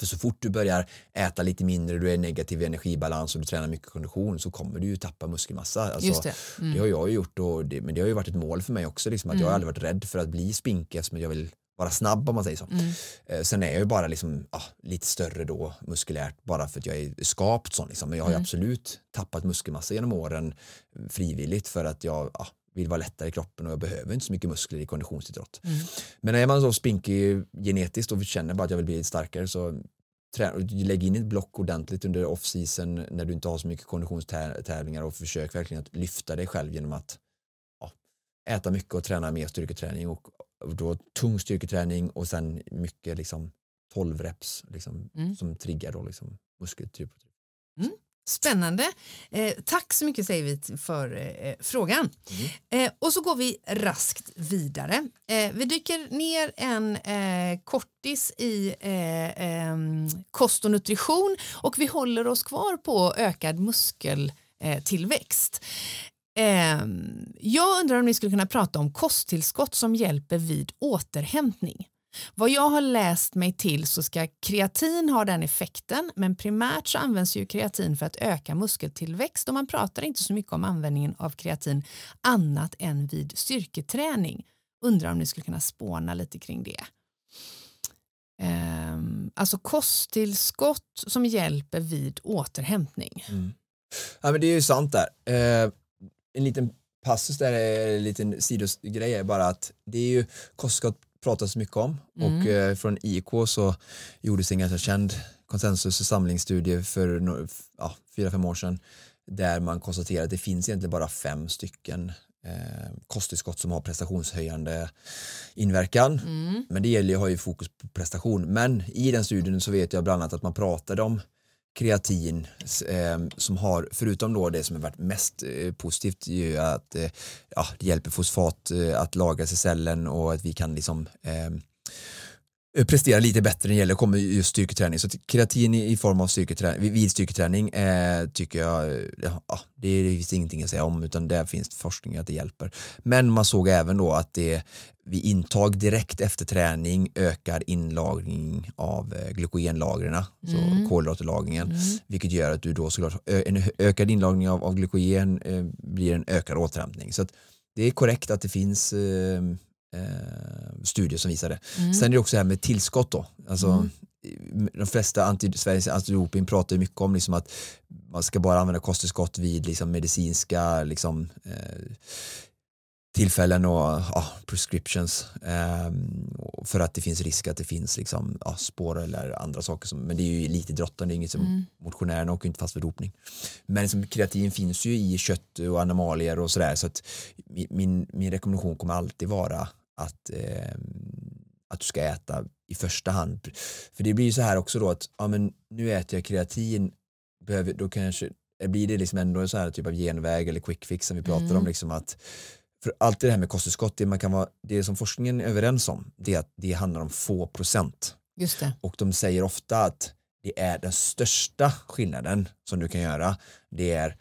För så fort du börjar äta lite mindre, du är i negativ energibalans och du tränar mycket kondition så kommer du ju tappa muskelmassa. Alltså, Just det. Mm. det har jag ju gjort och det, men det har ju varit ett mål för mig också. Liksom, att Jag har Mm. aldrig varit rädd för att bli spinkig eftersom jag vill vara snabb om man säger så. Mm. Eh, sen är jag ju bara liksom, ja, lite större då muskulärt bara för att jag är skapt sån. Liksom. Men jag har Mm. absolut tappat muskelmassa genom åren eh, frivilligt för att jag ja, vill vara lättare i kroppen och jag behöver inte så mycket muskler i konditionsidrott. Mm. Men är man så spinkig genetiskt och känner bara att jag vill bli starkare så lägg in ett block ordentligt under off-season när du inte har så mycket konditionstävlingar och försök verkligen att lyfta dig själv genom att ja, äta mycket och träna mer styrketräning och då tung styrketräning och sen mycket liksom 12 reps liksom, Mm. som triggar då liksom muskeltyp. Spännande. Eh, tack så mycket säger vi för eh, frågan. Mm. Eh, och så går vi raskt vidare. Eh, vi dyker ner en eh, kortis i eh, ehm, kost och nutrition och vi håller oss kvar på ökad muskeltillväxt. Eh, jag undrar om ni skulle kunna prata om kosttillskott som hjälper vid återhämtning. Vad jag har läst mig till så ska kreatin ha den effekten men primärt så används ju kreatin för att öka muskeltillväxt och man pratar inte så mycket om användningen av kreatin annat än vid styrketräning. Undrar om ni skulle kunna spåna lite kring det. Ehm, alltså kosttillskott som hjälper vid återhämtning. Mm. Ja men det är ju sant där. Eh, en liten passus där, är en liten sidogrej är bara att det är ju kosttillskott pratas mycket om Mm. och eh, från IK så gjordes en ganska känd konsensus och samlingsstudie för no- ja, fyra, fem år sedan där man konstaterar att det finns egentligen bara fem stycken eh, kosttillskott som har prestationshöjande inverkan. Mm. Men det gäller ju att ha ju fokus på prestation. Men i den studien så vet jag bland annat att man pratade om kreatin eh, som har, förutom då det som har varit mest eh, positivt, ju att eh, ja, det hjälper fosfat eh, att lagras i cellen och att vi kan liksom eh, prestera lite bättre när det gäller kommer just styrketräning. Så kreatin i, form av styrketräning, vid styrketräning eh, tycker jag, eh, ja, det, finns ingenting att säga om utan där finns forskning att det hjälper. Men man såg även då att det vid intag direkt efter träning ökar inlagring av eh, glykogenlagren, så Mm. kolhydratlagringen, Mm. vilket gör att du då såklart, en ökad inlagring av, av glykogen eh, blir en ökad återhämtning. Så att det är korrekt att det finns eh, eh, studier som visar det. Mm. Sen är det också det här med tillskott då. Alltså, Mm. De flesta anti, Sveriges antidoping pratar mycket om liksom att man ska bara använda kosttillskott vid liksom medicinska liksom, eh, tillfällen och ja, prescriptions och för att det finns risk att det finns liksom, ja, spår eller andra saker. Som, men det är ju lite drottande, det är inget som Mm. motionärerna åker inte fast för dopning. Men som kreatin finns ju i kött och animalier och sådär så att min, min rekommendation kommer alltid vara att, ehm, att du ska äta i första hand. För det blir ju så här också då att ja, men nu äter jag kreatin, behöver, då kanske blir det liksom ändå en så här typ av genväg eller quick fix som vi pratar Mm. om. Liksom att, för allt det här med kosttillskott, det, man kan vara, det som forskningen är överens om, det är att det handlar om få procent. Just det. Och de säger ofta att det är den största skillnaden som du kan göra. Det är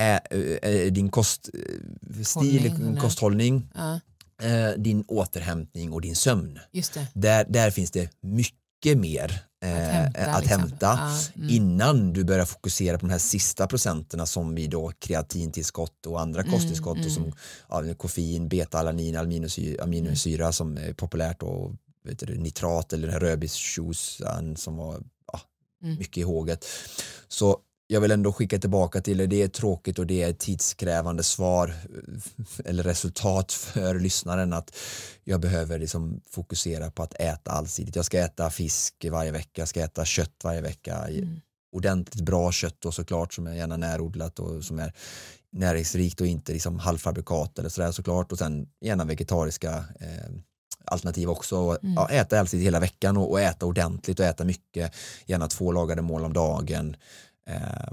ä, ä, din koststil, Hållning, kosthållning Ja. Eh, din återhämtning och din sömn. Där, där finns det mycket mer eh, Att hämta, att liksom. hämta Ja, mm. innan du börjar fokusera på de här sista procenterna som vi då kreatintillskott och andra Mm, kosttillskott och som ja, koffein, beta-alanin, aminosyra, aminosyra som är populärt och vet du, nitrat eller den här som var ja, Mm. mycket i håget. Så jag vill ändå skicka tillbaka till det, det är tråkigt och det är ett tidskrävande svar eh, eller resultat för lyssnaren att jag behöver liksom fokusera på att äta allsidigt. Jag ska äta fisk varje vecka, jag ska äta kött varje vecka. Mm. Ordentligt bra kött och såklart som är gärna närodlat och som är näringsrikt och inte liksom halvfabrikat eller sådär såklart och sen gärna vegetariska eh, alternativ också. Och, Mm. ja, äta allsidigt hela veckan och, och äta ordentligt och äta mycket, gärna två lagade mål om dagen. Eh,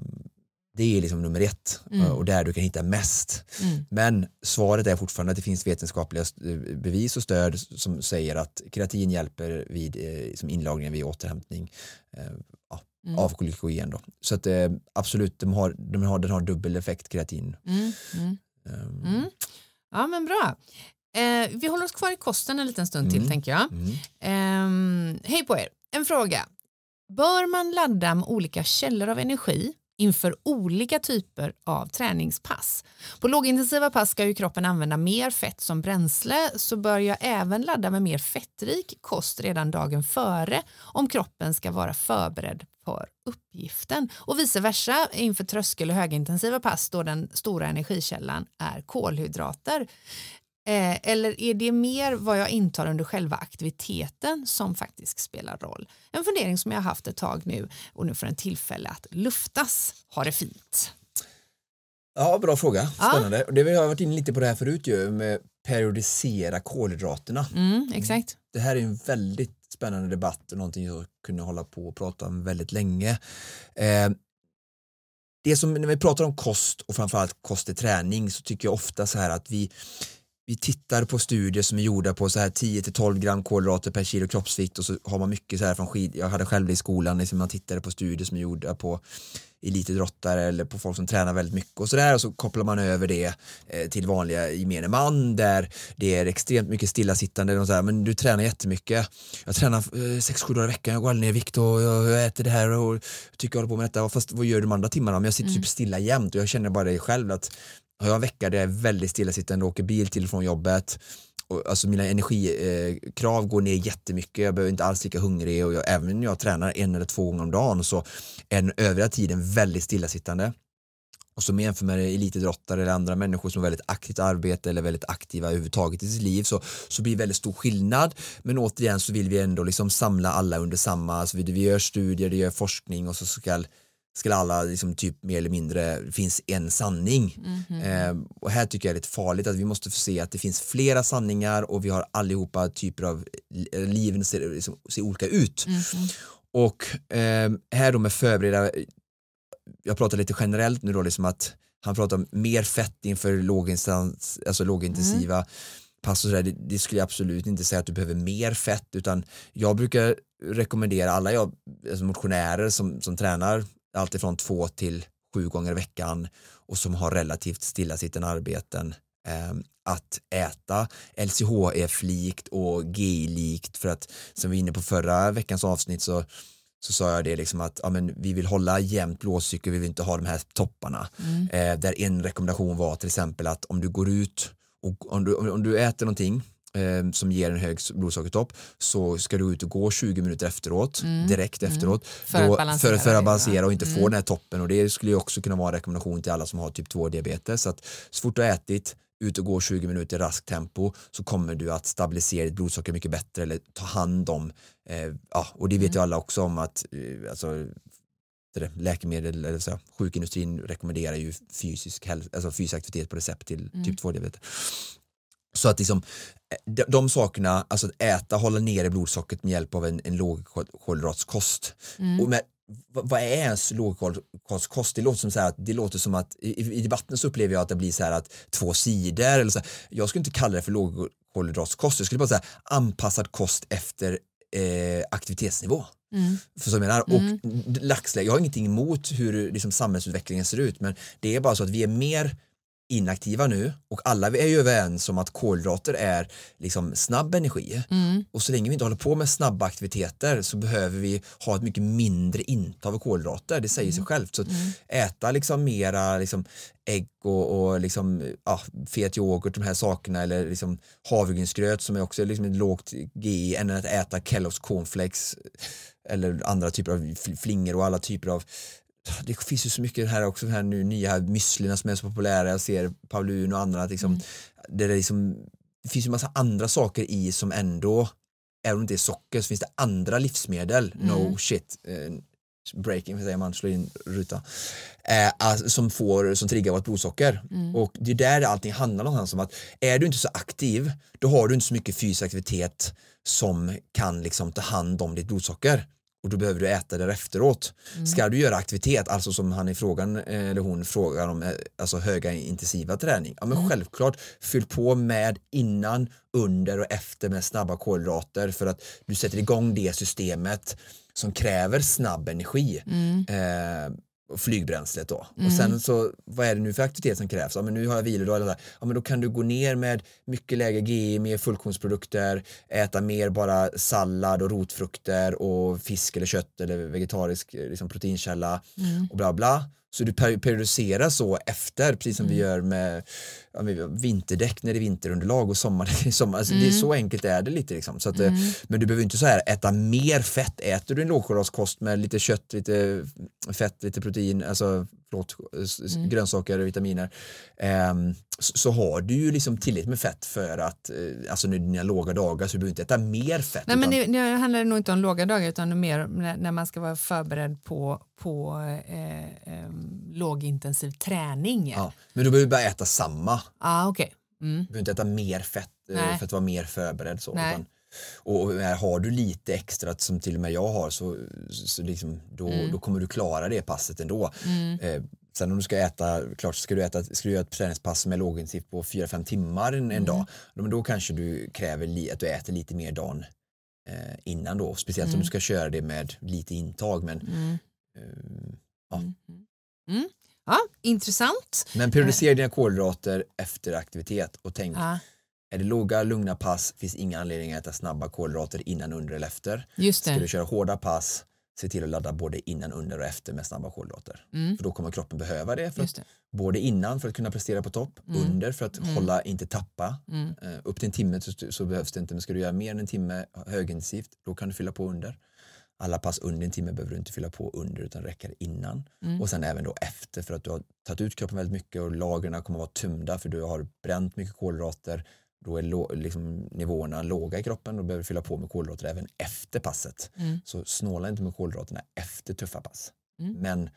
det är liksom nummer ett Mm. och där du kan hitta mest. Mm. Men svaret är fortfarande att det finns vetenskapliga st- bevis och stöd som säger att kreatin hjälper vid eh, som inlagringen vid återhämtning eh, ja, Mm. av glykogen. Då. Så att eh, absolut, de har, de har, den har dubbel effekt kreatin. Mm. Mm. Ehm, Mm. Ja, men bra. Eh, vi håller oss kvar i kosten en liten stund till, tänker jag. Ehm, hej på er. En fråga. Bör man ladda med olika källor av energi inför olika typer av träningspass? På lågintensiva pass ska ju kroppen använda mer fett som bränsle så bör jag även ladda med mer fettrik kost redan dagen före om kroppen ska vara förberedd för uppgiften och vice versa inför tröskel och högintensiva pass då den stora energikällan är kolhydrater. Eh, eller är det mer vad jag intar under själva aktiviteten som faktiskt spelar roll? En fundering som jag har haft ett tag nu och nu får en tillfälle att luftas. Ha det fint. Ja, bra fråga. Ja. Spännande. Och Det har jag varit inne lite på det här förut ju, med periodisera kolhydraterna. Mm, exakt. Det här är en väldigt spännande debatt och någonting jag kunde hålla på och prata om väldigt länge. Eh, det som när vi pratar om kost och framförallt kost i träning så tycker jag ofta så här att vi vi tittar på studier som är gjorda på så här 10-12 gram kolhydrater per kilo kroppsvikt och så har man mycket så här från skid, jag hade själv det i skolan, liksom man tittade på studier som är gjorda på elitidrottare eller på folk som tränar väldigt mycket och sådär och så kopplar man över det eh, till vanliga gemene man där det är extremt mycket stillasittande och så här, men du tränar jättemycket. Jag tränar eh, 6-7 dagar i veckan, jag går aldrig ner i vikt och jag, äter det här och tycker jag håller på med detta, fast vad gör du de andra timmarna? Men jag sitter typ stilla jämt och jag känner bara det själv att har jag en vecka där jag är väldigt stillasittande och åker bil till och från jobbet och, alltså mina energikrav eh, går ner jättemycket, jag behöver inte alls lika hungrig och jag, även när jag tränar en eller två gånger om dagen så är den övriga tiden väldigt stillasittande. Och som jämför med elitidrottare eller andra människor som har väldigt aktivt arbete eller väldigt aktiva överhuvudtaget i sitt liv så, så blir det väldigt stor skillnad. Men återigen så vill vi ändå liksom samla alla under samma, alltså vi, vi gör studier, det gör forskning och så ska ska alla liksom typ mer eller mindre, finns en sanning. Eh, och här tycker jag det är lite farligt att vi måste få se att det finns flera sanningar och vi har allihopa typer av, li- liven ser, liksom, ser olika ut. Och eh, här då med förbereda, jag pratar lite generellt nu då liksom att han pratar om mer fett inför låginstans, alltså lågintensiva pass och sådär, det, det skulle jag absolut inte säga att du behöver mer fett utan jag brukar rekommendera alla jag, alltså motionärer som, som tränar alltifrån två till sju gånger i veckan och som har relativt stillasittande arbeten eh, att äta LCHF-likt och GI-likt för att som vi var inne på förra veckans avsnitt så så sa jag det liksom att ja, men vi vill hålla jämnt blodsocker, vi vill inte ha de här topparna. Eh, där en rekommendation var till exempel att om du går ut och om du, om du äter någonting eh, som ger en hög blodsocker-topp så ska du ut och gå 20 minuter efteråt, direkt efteråt. För att då, för, för det, att balansera och inte få den här toppen och det skulle ju också kunna vara en rekommendation till alla som har typ 2 diabetes. Så att så fort du har ätit ut och går 20 minuter i raskt tempo så kommer du att stabilisera ditt blodsocker mycket bättre eller ta hand om, eh, ja, och det vet ju alla också om att eh, alltså, läkemedel eller så, sjukindustrin rekommenderar ju fysisk, alltså fysisk aktivitet på recept till typ 2 diabetes. Så att liksom, eh, de, de sakerna, alltså att äta, hålla nere blodsockret med hjälp av en, en lågkolhydratskost. Och med, vad, är ens lågkolhydratskost? Det låter som så att det låter som att i, i debatten så upplever jag att det blir så här att två sidor eller så här. Jag skulle inte kalla det för lågkolhydratskost, jag skulle bara säga anpassad kost efter eh, aktivitetsnivå. För så jag menar, och dagsläge, jag har ingenting emot hur liksom, samhällsutvecklingen ser ut men det är bara så att vi är mer inaktiva nu och alla är ju överens om att kolhydrater är liksom snabb energi Mm. och så länge vi inte håller på med snabba aktiviteter så behöver vi ha ett mycket mindre intag av kolhydrater, det säger Mm. sig självt. Så att äta liksom mera liksom ägg och, och liksom, ja, fet yoghurt, de här sakerna eller liksom havregrynsgröt som är också liksom ett lågt GI än att äta Kellogg's cornflakes eller andra typer av fl- flingor och alla typer av det finns ju så mycket här också, här nu nya müslierna som är så populära, jag ser Paulun och andra, att liksom, det, är liksom, det finns ju massa andra saker i som ändå, även om det är socker så finns det andra livsmedel, no shit, eh, breaking, säger man, slår in ruta, eh, som, får, som triggar vårt blodsocker. Och det är där allting handlar någonstans om att är du inte så aktiv, då har du inte så mycket fysisk aktivitet som kan liksom ta hand om ditt blodsocker och då behöver du äta det efteråt. Ska du göra aktivitet, alltså som han i frågan, eh, eller hon frågar om, eh, alltså höga intensiva träning, ja men självklart fyll på med innan, under och efter med snabba kolhydrater för att du sätter igång det systemet som kräver snabb energi. Eh, och flygbränslet då. Och sen så, vad är det nu för aktivitet som krävs? Ja men nu har jag vilodag, eller ja men då kan du gå ner med mycket lägre GI, mer fullkornsprodukter, äta mer bara sallad och rotfrukter och fisk eller kött eller vegetarisk eh, liksom, proteinkälla och bla bla. Så du per- periodiserar så efter, precis som vi gör med, ja, vinterdäck när det är vinterunderlag och sommardäck i sommar. Alltså, det är så enkelt är det lite. Liksom. Så att, eh, Men du behöver inte så här äta mer fett. Äter du en lågkolhydratkost med lite kött, lite fett, lite protein, alltså förlåt, s- grönsaker och vitaminer, ehm, så, så har du ju liksom tillräckligt med fett för att, eh, alltså nu dina låga dagar, så du behöver inte äta mer fett. Nej, men utan- det, det handlar nog inte om låga dagar utan mer när, när man ska vara förberedd på, på eh, eh, lågintensiv träning. Ja, men du behöver bara äta samma. ah, okej. Mm. Du behöver inte äta mer fett eh, Nej. för att vara mer förberedd. Så, Nej. utan, och har du lite extra som till och med jag har så, så liksom, då, Mm. då kommer du klara det passet ändå. Eh, sen om du ska äta, klart ska du, äta, ska du göra ett träningspass med lågintensivt på 4-5 timmar en, Mm. en dag, då, men då kanske du kräver li, att du äter lite mer dagen eh, innan då. Speciellt om du ska köra det med lite intag. Men, Mm. eh, Mm. Ja, intressant. men periodisera dina kolhydrater efter aktivitet och tänk Ja, Är det låga, lugna pass finns inga anledningar att äta snabba kolhydrater innan, under eller efter. just Ska du det. köra hårda pass, se till att ladda både innan, under och efter med snabba kolhydrater. Mm. För då kommer kroppen behöva det, för att, det. både innan för att kunna prestera på topp, Mm. under för att Mm. hålla, inte tappa. Eh, upp till en timme så, så behövs det inte, men ska du göra mer än en timme högintensivt, då kan du fylla på under. Alla pass under en timme behöver du inte fylla på under utan räcker innan. Mm. Och sen även då efter för att du har tagit ut kroppen väldigt mycket och lagren kommer vara tömda för du har bränt mycket kolhydrater. Då är liksom nivåerna låga i kroppen och behöver fylla på med kolhydrater även efter passet. Mm. Så snåla inte med kolhydraterna efter tuffa pass. Mm. Men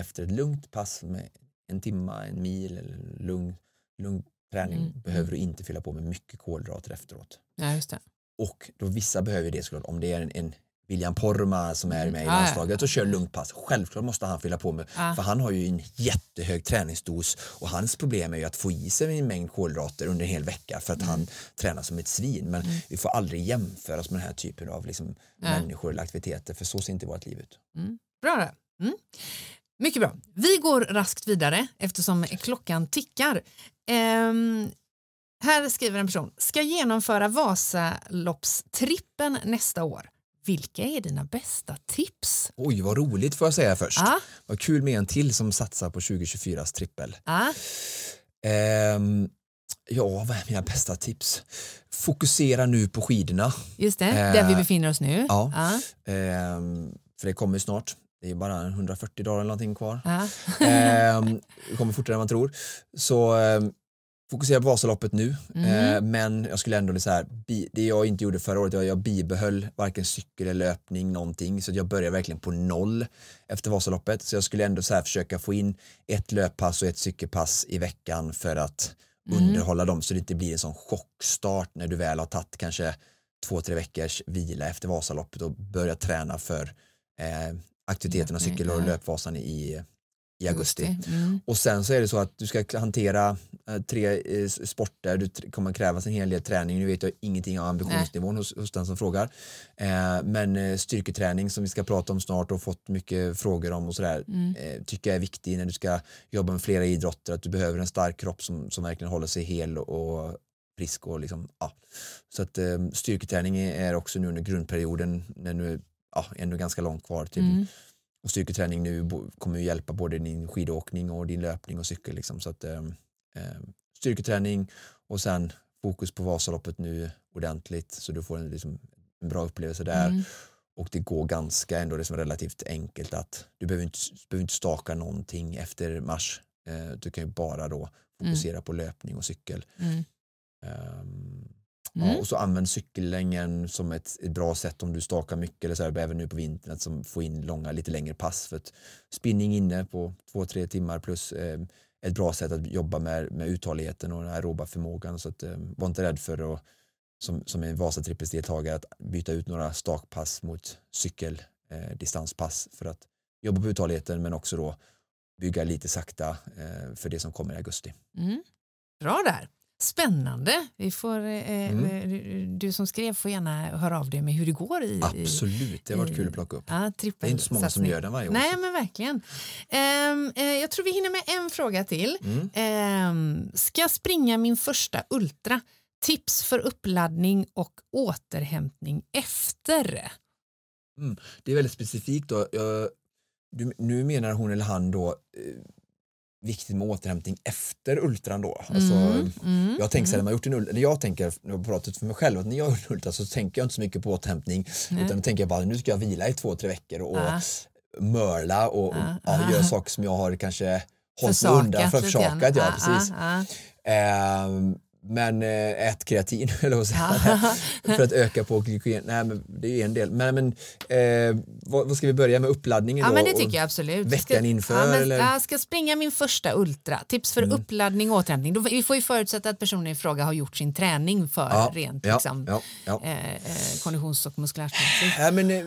efter ett lugnt pass med en timma, en mil eller lugn, lugn träning Mm. behöver du inte fylla på med mycket kolhydrater efteråt. Ja, just det. Och då vissa behöver det såklart. Om det är en, en William Porma som är med i Ah, landslaget och kör lugnt pass. Självklart måste han fylla på med, Ah. för han har ju en jättehög träningsdos och hans problem är ju att få i sig en mängd kolhydrater under en hel vecka för att han tränar som ett svin. Men vi får aldrig jämföras med den här typen av liksom Nej. människor eller aktiviteter för så ser inte vårt liv ut. Bra där. Mm. Mycket bra. Vi går raskt vidare eftersom klockan tickar. Ehm, här skriver en person, ska genomföra Vasaloppstrippen nästa år. Vilka är dina bästa tips? Oj, vad roligt får jag säga först. Ah, Vad kul med en till som satsar på 2024s trippel. ah, Ehm, ja, vad är mina bästa tips? Fokusera nu på skidorna. just det, Eh, där vi befinner oss nu. ja. Ah, Ehm, för det kommer snart. Det är bara 140 dagar eller någonting kvar. Ehm, det kommer fortare än man tror. Så ehm, fokusera på Vasaloppet nu. Mm. Ehm, men jag skulle ändå så här, bi, det jag inte gjorde förra året, jag, jag bibehöll varken cykel eller löpning någonting. Så jag började verkligen på noll efter Vasaloppet. Så jag skulle ändå så här försöka få in ett löppass och ett cykelpass i veckan för att Mm. underhålla dem så det inte blir en sån chockstart när du väl har tagit kanske två, tre veckors vila efter Vasaloppet och börjat träna för eh, aktiviteterna Löpning, cykel och löpvasan i, i augusti. Mm. Och sen så är det så att du ska hantera eh, tre eh, sporter, du tr- kommer krävas en hel del träning. Nu vet jag ingenting om ambitionsnivån hos, hos den som frågar. Eh, men styrketräning som vi ska prata om snart och fått mycket frågor om och sådär Mm. eh, tycker jag är viktig när du ska jobba med flera idrotter. Att du behöver en stark kropp som, som verkligen håller sig hel och frisk och liksom, ja. Så att eh, styrketräning är är också nu under grundperioden när nu ja, ändå ganska långt kvar till Mm. Och styrketräning nu kommer ju hjälpa både din skidåkning och din löpning och cykel. Liksom. Så att, eh, styrketräning och sen fokus på Vasaloppet nu ordentligt så du får en, liksom, en bra upplevelse där. Mm. Och det går ganska ändå liksom relativt enkelt att du behöver inte, behöver inte staka någonting efter mars. Eh, du kan ju bara då fokusera på löpning och cykel. Mm. Ehm, Mm. Ja, och så använd cykellängden som ett, ett bra sätt om du stakar mycket eller så här, även nu på vintern att som få in långa, lite längre pass för att spinning inne på två, tre timmar plus eh, ett bra sätt att jobba med, med uthålligheten och den aeroba förmågan så att eh, var inte rädd för att som, som en Vasa trippelsdeltagare att byta ut några stakpass mot cykel eh, för att jobba på uthålligheten men också då bygga lite sakta eh, för det som kommer i augusti. Mm. Bra där. Spännande. Vi får, eh, Mm. eh, Du som skrev får gärna höra av dig med hur det går i, Absolut, det har varit i- kul att plocka upp. ja, Det är inte så många som trippelsatsning. gör den varje år. Nej, men verkligen. Ehm, eh, jag tror vi hinner med en fråga till. Mm. Ehm, ska springa min första ultra. Tips för uppladdning och återhämtning efter. Det är väldigt specifikt då. Jag, du, nu menar hon eller han då eh, viktigt med återhämtning efter ultran då. Alltså, Mm, mm, jag tänker så här, mm. när man gjort en ultra, eller jag tänker, jag har pratat för mig själv, att när jag gör en ultra så tänker jag inte så mycket på återhämtning Nej. utan då tänker jag bara nu ska jag vila i två, tre veckor och Ja. mörla och, och Ja. göra saker som jag har kanske hållit mig undan, för försakat. Ja, Ja, precis. Ehm, men eh, ät kreatin eller. Ja. för att öka på glykogen. Nej, men det är ju en del. Men, men eh, vad, vad ska vi börja med uppladdningen Ja, då? men det tycker jag absolut. veckan ska, inför, ja, men, eller? Jag ska springa min första ultra. Tips för Mm. uppladdning och återhämtning. Då, vi får ju förutsätta att personen i fråga har gjort sin träning för Ja, rent ja, liksom, ja, ja. Eh, eh, konditions och muskulärsmässigt. Nej, men, eh,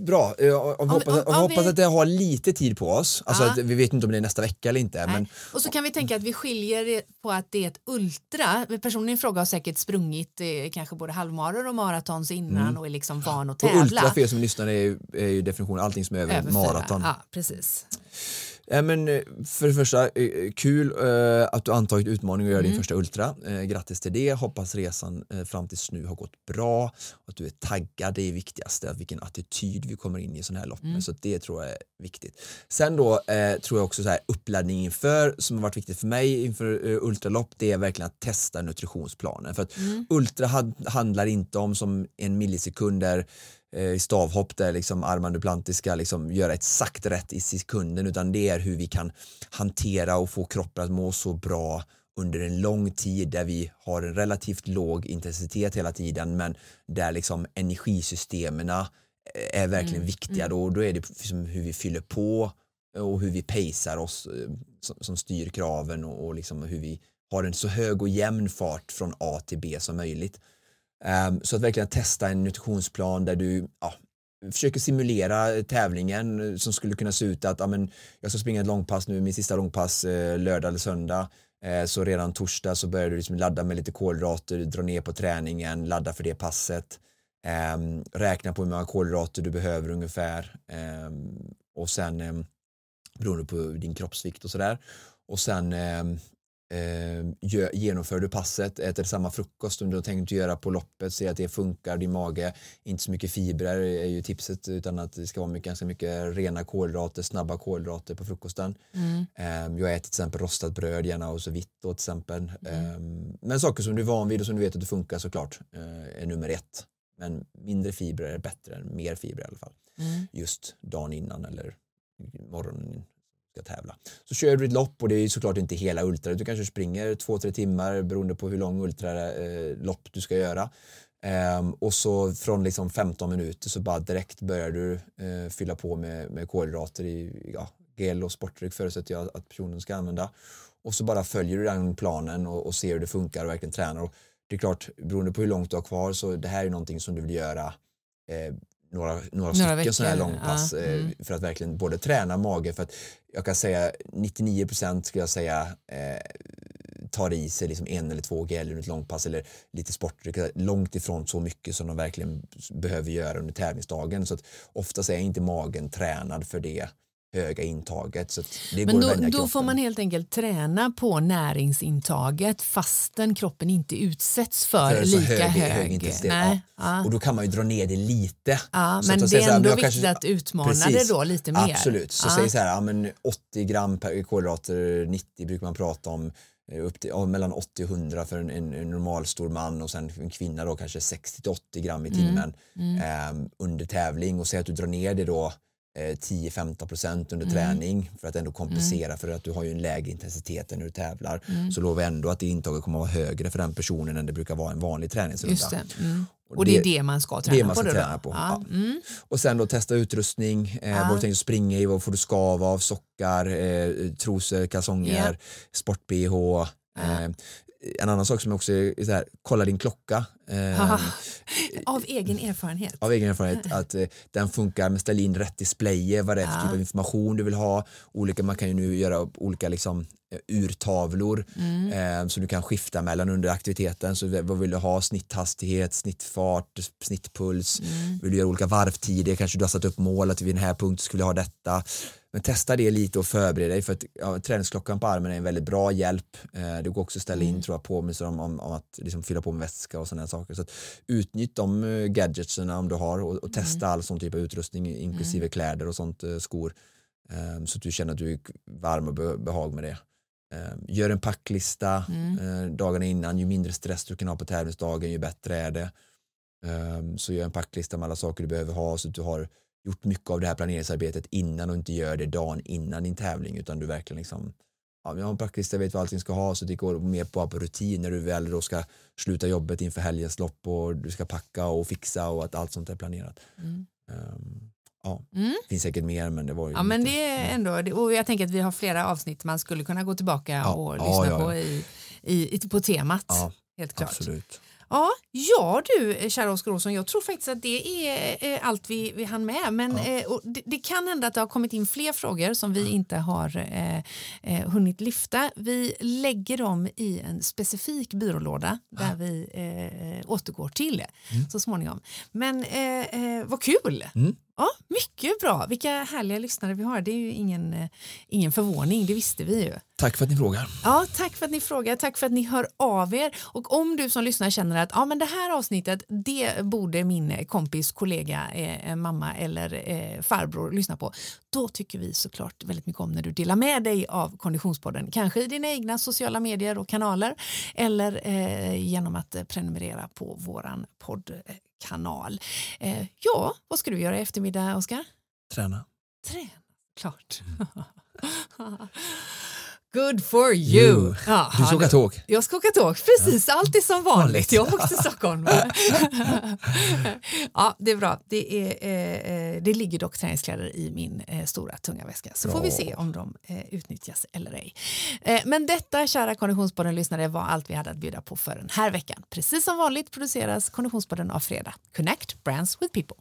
bra, jag, jag hoppas, om- om hoppas vi- att jag har lite tid på oss. Alltså Ja. att vi vet inte om det är nästa vecka eller inte. Nej. Men, Och så kan vi tänka att vi skiljer det på att det är ett ultra. Personen i fråga har säkert sprungit eh, kanske både halvmaror och maratons innan och är liksom van att och tävla. ultra för er som lyssnar är, är ju definitionen allting som är över, Över maraton. Ja, precis. Ja, men, eh, för det första, eh, kul eh, att du antagit utmaningen och gör din Mm. första Ultra. Grattis till det. Hoppas resan fram tills nu har gått bra. Att du är taggad, det är viktigast. Att vilken attityd vi kommer in i sådana här lopp. Mm. Så att det tror jag är viktigt. Sen då eh, tror jag också så här uppladdning inför, som har varit viktigt för mig inför eh, ultralopp, det är verkligen att testa nutritionsplanen. För att Mm. ultra handlar inte om som en millisekund där i stavhopp där liksom Armand Duplantis ska liksom göra exakt rätt i sekunden utan det är hur vi kan hantera och få kroppen att må så bra under en lång tid där vi har en relativt låg intensitet hela tiden men där liksom energisystemen är verkligen Mm, viktiga då, då är det liksom hur vi fyller på och hur vi pacear oss eh, som, som styr kraven och, och liksom hur vi har en så hög och jämn fart från A till B som möjligt. Ehm, så att verkligen testa en nutritionsplan där du ja, försöker simulera tävlingen eh, som skulle kunna se ut att ja, men, jag ska springa ett långpass nu, min sista långpass eh, lördag eller söndag. Eh, så redan torsdag så börjar du liksom ladda med lite kolhydrater, dra ner på träningen, ladda för det passet. Ehm, räkna på hur många kolhydrater du behöver ungefär. Ehm, och sen um, beroende på din kroppsvikt och sådär. Och sen eh, genomför du passet, äter samma frukost som du har tänkt göra på loppet, ser att det funkar, din mage, inte så mycket fibrer är ju tipset utan att det ska vara mycket, ganska mycket rena kolhydrater, snabba kolhydrater på frukosten. Mm. Eh, jag äter till exempel rostat bröd, gärna och så vitt då till exempel. Mm. Eh, men saker som du är van vid och som du vet att det funkar såklart eh, är nummer ett. Men mindre fibrer är bättre än mer fibrer i alla fall. Mm. Just dagen innan eller morgonen ska tävla. Så kör du ett lopp och det är såklart inte hela ultra. Du kanske springer två, tre timmar beroende på hur lång ultralopp eh, du ska göra. Ehm, och så från liksom 15 minuter så bara direkt börjar du eh, fylla på med, med kolhydrater i ja, gel och sportdryck förutsätter jag att personen ska använda. Och så bara följer du den planen och, och ser hur det funkar och verkligen tränar. Och det är klart, beroende på hur långt du har kvar så det här är någonting som du vill göra eh, några, några, Några stycken sådana här långpass ja, eh, mm. för att verkligen både träna mage för att jag kan säga 99% skulle jag säga eh, tar i sig liksom en eller två gel under ett långpass eller lite sportdryck, långt ifrån så mycket som de verkligen behöver göra under tävlingsdagen. Så att oftast är inte magen tränad för det höga intaget. Så det Men går då, att då får man helt enkelt träna på näringsintaget fastän kroppen inte utsätts för, För lika hög- hög. hög intensitet, Nej, ja. Och då kan man ju dra ner det lite. Ja, men det är ändå viktigt kanske- att utmana Precis. det då lite mer. Absolut, så ja. säg så här, ja, men 80 gram per kolhydrater, 90 brukar man prata om, eh, upp till, ja, mellan 80 och 100 för en, en, en normal stor man och sen en kvinna då kanske 60 till 80 gram i Mm. timmen eh, under tävling och säg att du drar ner det då 10-15 procent Mm. under träning för att ändå kompensera för att du har ju en lägre intensitet än när du tävlar Mm. så lovar ändå att det intaget kommer att vara högre för den personen än det brukar vara en vanlig träningsrunda. Det. Mm. Och det är det man ska träna det man på. ska då träna på, Ja. ja. Mm. Och sen då testa utrustning, eh, Ja. vad du tänker springa i, vad får du skav av, sockar, eh, trosor, kalsonger, sport-bh. Eh, en annan sak som också är, så här, kolla din klocka. Eh. Av egen erfarenhet. av egen erfarenhet att eh, den funkar med ställ in rätt displayer, vad det är för Ja. typ av information du vill ha. Olika, man kan ju nu göra olika liksom, eh, urtavlor Mm. eh, som du kan skifta mellan under aktiviteten. Så vad vill du ha? Snitthastighet, snittfart, snittpuls. Mm. Vill du göra olika varvtider? Kanske du har satt upp mål att vid den här punkten skulle ha detta. Men testa det lite och förbered dig för att ja, träningsklockan på armen är en väldigt bra hjälp. Eh, det går också att ställa in Mm. tror jag, påminnelser om, om, om att liksom, fylla på med vätska och sådana saker. Så att, utnytt de uh, om du har och, och testa all sån typ av utrustning inklusive kläder och sånt, eh, skor. eh, så att du känner att du är varm och be, behag med det. Eh, gör en packlista Mm. eh, dagarna innan. Ju mindre stress du kan ha på tävlingsdagen ju bättre är det. Eh, så gör en packlista med alla saker du behöver ha så att du har gjort mycket av det här planeringsarbetet innan och inte gör det dagen innan din tävling utan du verkligen liksom ja, en packlista, vet vad allting ska ha så det går mer på, på rutin när du väl då ska sluta jobbet inför helgens lopp och du ska packa och fixa och att allt sånt är planerat. Mm. Um, ja, Mm. det finns säkert mer men det var ju Ja, men lite- det är ändå, det- och jag tänker att vi har flera avsnitt man skulle kunna gå tillbaka Ja, och lyssna ja, på ja. i, i, i, på temat. Helt klart. absolut. Ja, ja du kära Oskar Olsson, jag tror faktiskt att det är eh, allt vi, vi hann med. Men eh, och det, det kan hända att det har kommit in fler frågor som vi inte har eh, eh, hunnit lyfta. Vi lägger dem i en specifik byrålåda där vi eh, återgår till det så småningom. Men eh, eh, vad kul! Mm. Ja, mycket bra. Vilka härliga lyssnare vi har. Det är ju ingen, eh, ingen förvåning, det visste vi ju. Tack för att ni frågar. Ja, tack för att ni frågar, tack för att ni hör av er. Och om du som lyssnar känner att ja, men det här avsnittet, det borde min kompis, kollega, eh, mamma eller eh, farbror lyssna på. Då tycker vi såklart väldigt mycket om när du delar med dig av Konditionspodden. Kanske i dina egna sociala medier och kanaler eller eh, genom att eh, prenumerera på våran poddkanal. Eh, ja, vad ska du göra i eftermiddag, Oskar? Träna. Träna, klart. Good for you. You. Ja, Du ska åka tåg. jag ska åka tåg, precis. Allt är som vanligt. Jag åkte till Stockholm. ja, det är bra. Det, är, eh, det ligger dock träningskläder i min eh, stora tunga väska. Så får vi Bra. se om de eh, utnyttjas eller ej. Eh, men detta, kära Konditionspodden-lyssnare, var allt vi hade att bjuda på för den här veckan. Precis som vanligt produceras Konditionspodden av Fredag. Connect Brands with People.